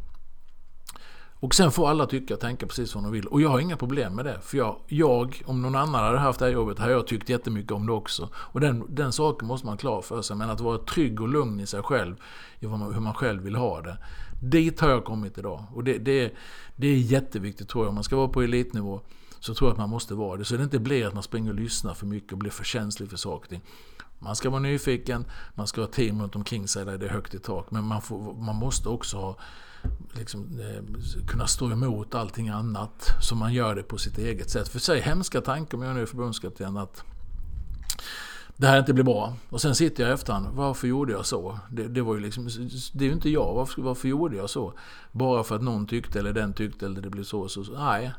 Och sen får alla tycka och tänka precis som de vill. Och jag har inga problem med det. För jag, jag om någon annan hade haft det här jobbet, hade jag tyckt jättemycket om det också. Och den, den saken måste man ha klar för sig. Men att vara trygg och lugn i sig själv, i hur man själv vill ha det. Dit har jag kommit idag. Och det, det, det är jätteviktigt tror jag, om man ska vara på elitnivå så tror jag att man måste vara det. Så det inte blir att man springer och lyssnar för mycket och blir för känslig för saker Man ska vara nyfiken, man ska ha team runt omkring sig där det är högt i tak. Men man, får, man måste också ha, liksom, eh, kunna stå emot allting annat. Så man gör det på sitt eget sätt. För sig hemska tankar om jag nu är förbundskapten att det här inte blir bra. Och sen sitter jag i efterhand. Varför gjorde jag så? Det, det var ju liksom, det är ju inte jag. Varför, varför gjorde jag så? Bara för att någon tyckte eller den tyckte eller det blev så. så, så. Nej,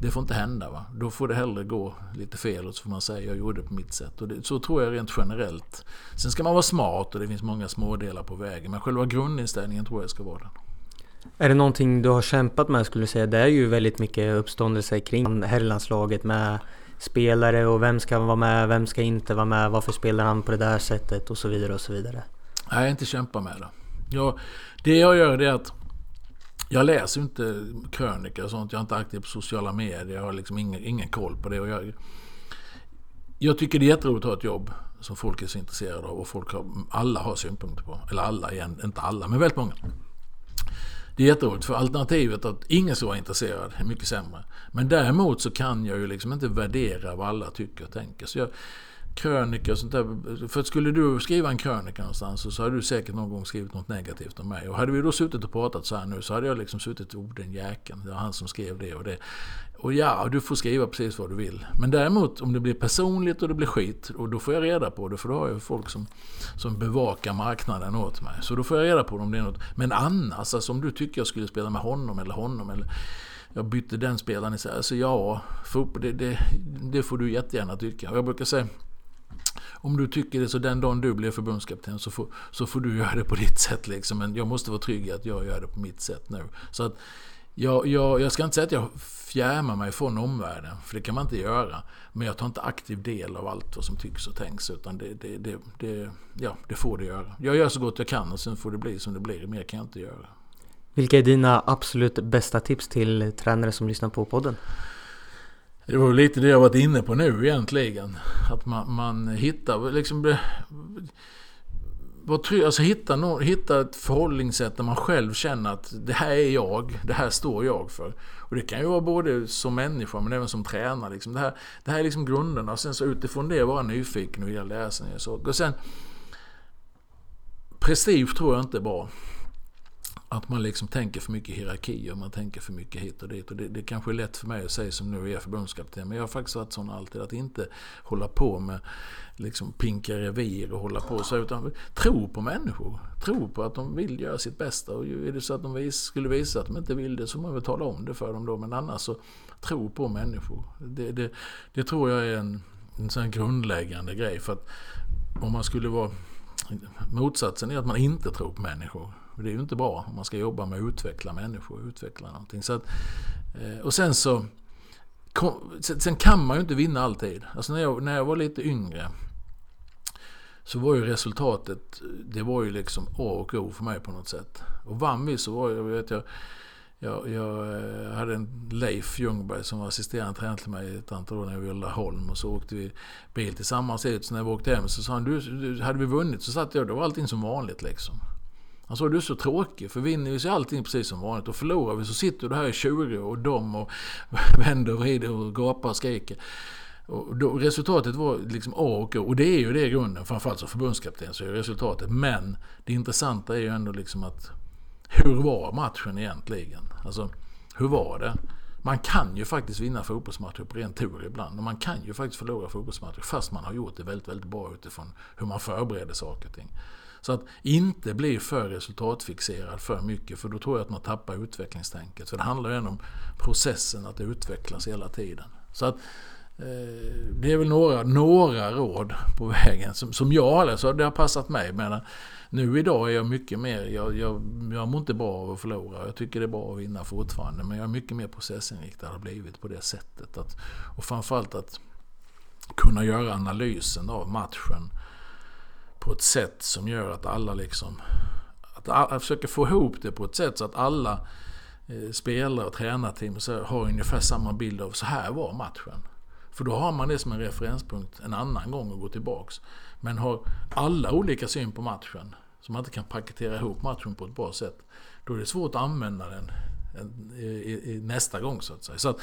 det får inte hända. Va? Då får det hellre gå lite fel och så får man säga jag gjorde det på mitt sätt. Och det, så tror jag rent generellt. Sen ska man vara smart och det finns många smådelar på vägen. Men själva grundinställningen tror jag ska vara den. Är det någonting du har kämpat med skulle du säga? Det är ju väldigt mycket uppståndelse kring herrlandslaget med spelare och vem ska vara med, vem ska inte vara med, varför spelar han på det där sättet och så vidare och så vidare. Nej, jag har inte kämpat med det. Jag, det jag gör är att jag läser inte krönikor och sånt. Jag är inte aktiv på sociala medier. Jag har liksom ingen, ingen koll på det. Och jag, jag tycker det är jätteroligt att ha ett jobb som folk är så intresserade av och folk har, alla har synpunkter på. Eller alla igen, inte alla, men väldigt många. Det är jätteroligt för alternativet att ingen ska vara intresserad är mycket sämre. Men däremot så kan jag ju liksom inte värdera vad alla tycker och tänker. Så jag, krönika och sånt där. För skulle du skriva en krönika någonstans så hade du säkert någon gång skrivit något negativt om mig. Och hade vi då suttit och pratat så här nu så hade jag liksom suttit och den jäkeln. Det var han som skrev det och det. Och ja, du får skriva precis vad du vill. Men däremot om det blir personligt och det blir skit, och då får jag reda på det. För då har jag folk som, som bevakar marknaden åt mig. Så då får jag reda på det om det är något. Men annars, alltså om du tycker jag skulle spela med honom eller honom eller jag bytte den spelaren. Alltså ja, fotboll, det, det, det får du jättegärna tycka. Och jag brukar säga om du tycker det så den dagen du blir förbundskapten så får, så får du göra det på ditt sätt. Liksom. Men jag måste vara trygg i att jag gör det på mitt sätt nu. Så att jag, jag, jag ska inte säga att jag fjärmar mig från omvärlden, för det kan man inte göra. Men jag tar inte aktiv del av allt vad som tycks och tänks, utan det, det, det, det, ja, det får det göra. Jag gör så gott jag kan och sen får det bli som det blir. Mer kan jag inte göra. Vilka är dina absolut bästa tips till tränare som lyssnar på podden? Det var lite det jag varit inne på nu egentligen. Att man, man hittar liksom alltså hitta, no, hitta ett förhållningssätt där man själv känner att det här är jag, det här står jag för. Och det kan ju vara både som människa men även som tränare. Liksom. Det, här, det här är liksom grunderna och sen så utifrån det vara nyfiken och vilja läsa saker. Och sen prestige tror jag inte är bra. Att man liksom tänker för mycket hierarkier, man tänker för mycket hit och dit. Och det, det kanske är lätt för mig att säga som nu är förbundskapten. Men jag har faktiskt varit sån alltid att inte hålla på med liksom pinka revir och hålla på så. Utan tro på människor. Tro på att de vill göra sitt bästa. Och är det så att de vis, skulle visa att de inte vill det så får man väl tala om det för dem då. Men annars så tro på människor. Det, det, det tror jag är en, en sån grundläggande grej. För att om man skulle vara Motsatsen är att man inte tror på människor. Det är ju inte bra om man ska jobba med att utveckla människor, utveckla någonting. Så att, eh, och sen så Sen kan man ju inte vinna alltid. Alltså när jag, när jag var lite yngre så var ju resultatet, det var ju liksom A och O för mig på något sätt. Och vann vi så var jag, vet jag, jag, jag eh, hade en Leif Ljungberg som var assisterande tränare till mig ett antal år när jag var i Laholm och så åkte vi bil tillsammans ut. Så när vi åkte hem så sa han, du, du, hade vi vunnit så satt jag, då var allting som vanligt liksom. Han sa, du är så tråkig, för vinner vi så är allting precis som vanligt. Och förlorar vi så sitter du här i 20 och dom och vänder och vrider och gapar och skriker. Och då, resultatet var liksom A och O. Och det är ju det i grunden, framförallt som förbundskapten så är resultatet. Men det intressanta är ju ändå liksom att hur var matchen egentligen? Alltså, hur var det? Man kan ju faktiskt vinna fotbollsmatcher på ren tur ibland. Och man kan ju faktiskt förlora fotbollsmatcher fast man har gjort det väldigt, väldigt bra utifrån hur man förbereder saker och ting. Så att inte bli för resultatfixerad för mycket för då tror jag att man tappar utvecklingstänket. För det handlar ju ändå om processen att utvecklas hela tiden. Så att eh, det är väl några, några råd på vägen som, som jag alltså, det har passat mig. Men nu idag är jag mycket mer, jag, jag, jag mår inte bra av att förlora. Jag tycker det är bra att vinna fortfarande. Men jag är mycket mer processinriktad och har blivit på det sättet. Att, och framförallt att kunna göra analysen av matchen på ett sätt som gör att alla liksom... Att alla, försöker få ihop det på ett sätt så att alla eh, spelare och tränarteam har ungefär samma bild av så här var matchen. För då har man det som en referenspunkt en annan gång och gå tillbaks. Men har alla olika syn på matchen, så man inte kan paketera ihop matchen på ett bra sätt, då är det svårt att använda den eh, i, i, nästa gång så att säga. Så att,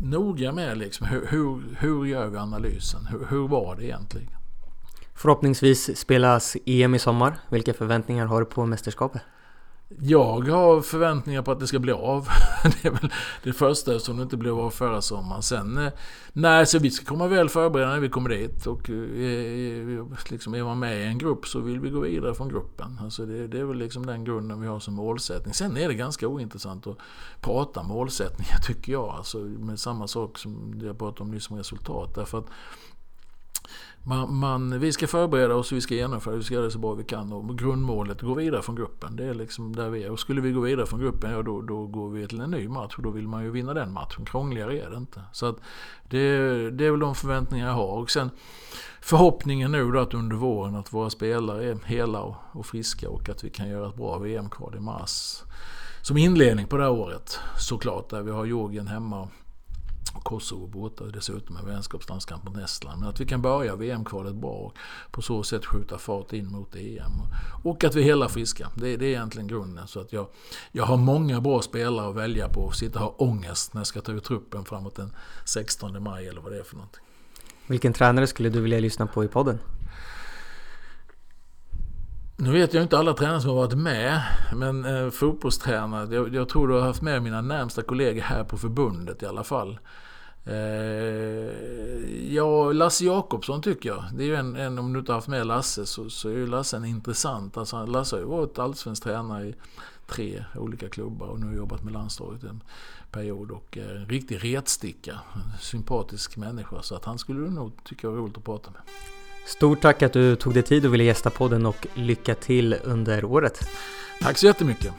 noga med liksom, hur, hur, hur gör vi analysen? Hur, hur var det egentligen? Förhoppningsvis spelas EM i sommar. Vilka förväntningar har du på mästerskapet? Jag har förväntningar på att det ska bli av. Det är väl det första som det inte blev av förra sommaren. Sen, eh, nej, så vi ska komma väl förberedda när vi kommer dit. Och eh, eh, liksom, är man med i en grupp så vill vi gå vidare från gruppen. Alltså det, det är väl liksom den grunden vi har som målsättning. Sen är det ganska ointressant att prata målsättningar tycker jag. Alltså med samma sak som jag pratade om nyss som resultat. Därför att man, man, vi ska förbereda oss och vi ska genomföra vi ska göra det så bra vi kan. Och grundmålet gå vidare från gruppen. Det är liksom där vi är. Och skulle vi gå vidare från gruppen, ja då, då går vi till en ny match. Och då vill man ju vinna den matchen. Krångligare är det inte. Så att det, det är väl de förväntningar jag har. Och sen förhoppningen nu då att under våren att våra spelare är hela och, och friska och att vi kan göra ett bra VM-kval i mars. Som inledning på det här året såklart. Där vi har Georgien hemma Kosovo borta dessutom en vänskapslandskamp mot Estland. Men att vi kan börja VM-kvalet bra och på så sätt skjuta fart in mot EM. Och att vi är hela friska. Det, det är egentligen grunden. Så att jag, jag har många bra spelare att välja på och sitta och ha ångest när jag ska ta ut truppen framåt den 16 maj eller vad det är för någonting. Vilken tränare skulle du vilja lyssna på i podden? Nu vet jag inte alla tränare som har varit med, men eh, fotbollstränare, jag, jag, tror du har haft med mina närmsta kollegor här på förbundet i alla fall. Eh, ja, Lasse Jakobsson tycker jag. Det är ju en, en, om du inte har haft med Lasse så, så är ju Lasse en intressant. Alltså, Lasse har ju varit allsvensk tränare i tre olika klubbar och nu har jobbat med landslaget en period och eh, en riktig retsticka. En sympatisk människa så att han skulle du nog tycka var roligt att prata med. Stort tack att du tog dig tid och ville gästa podden och lycka till under året. Tack så jättemycket.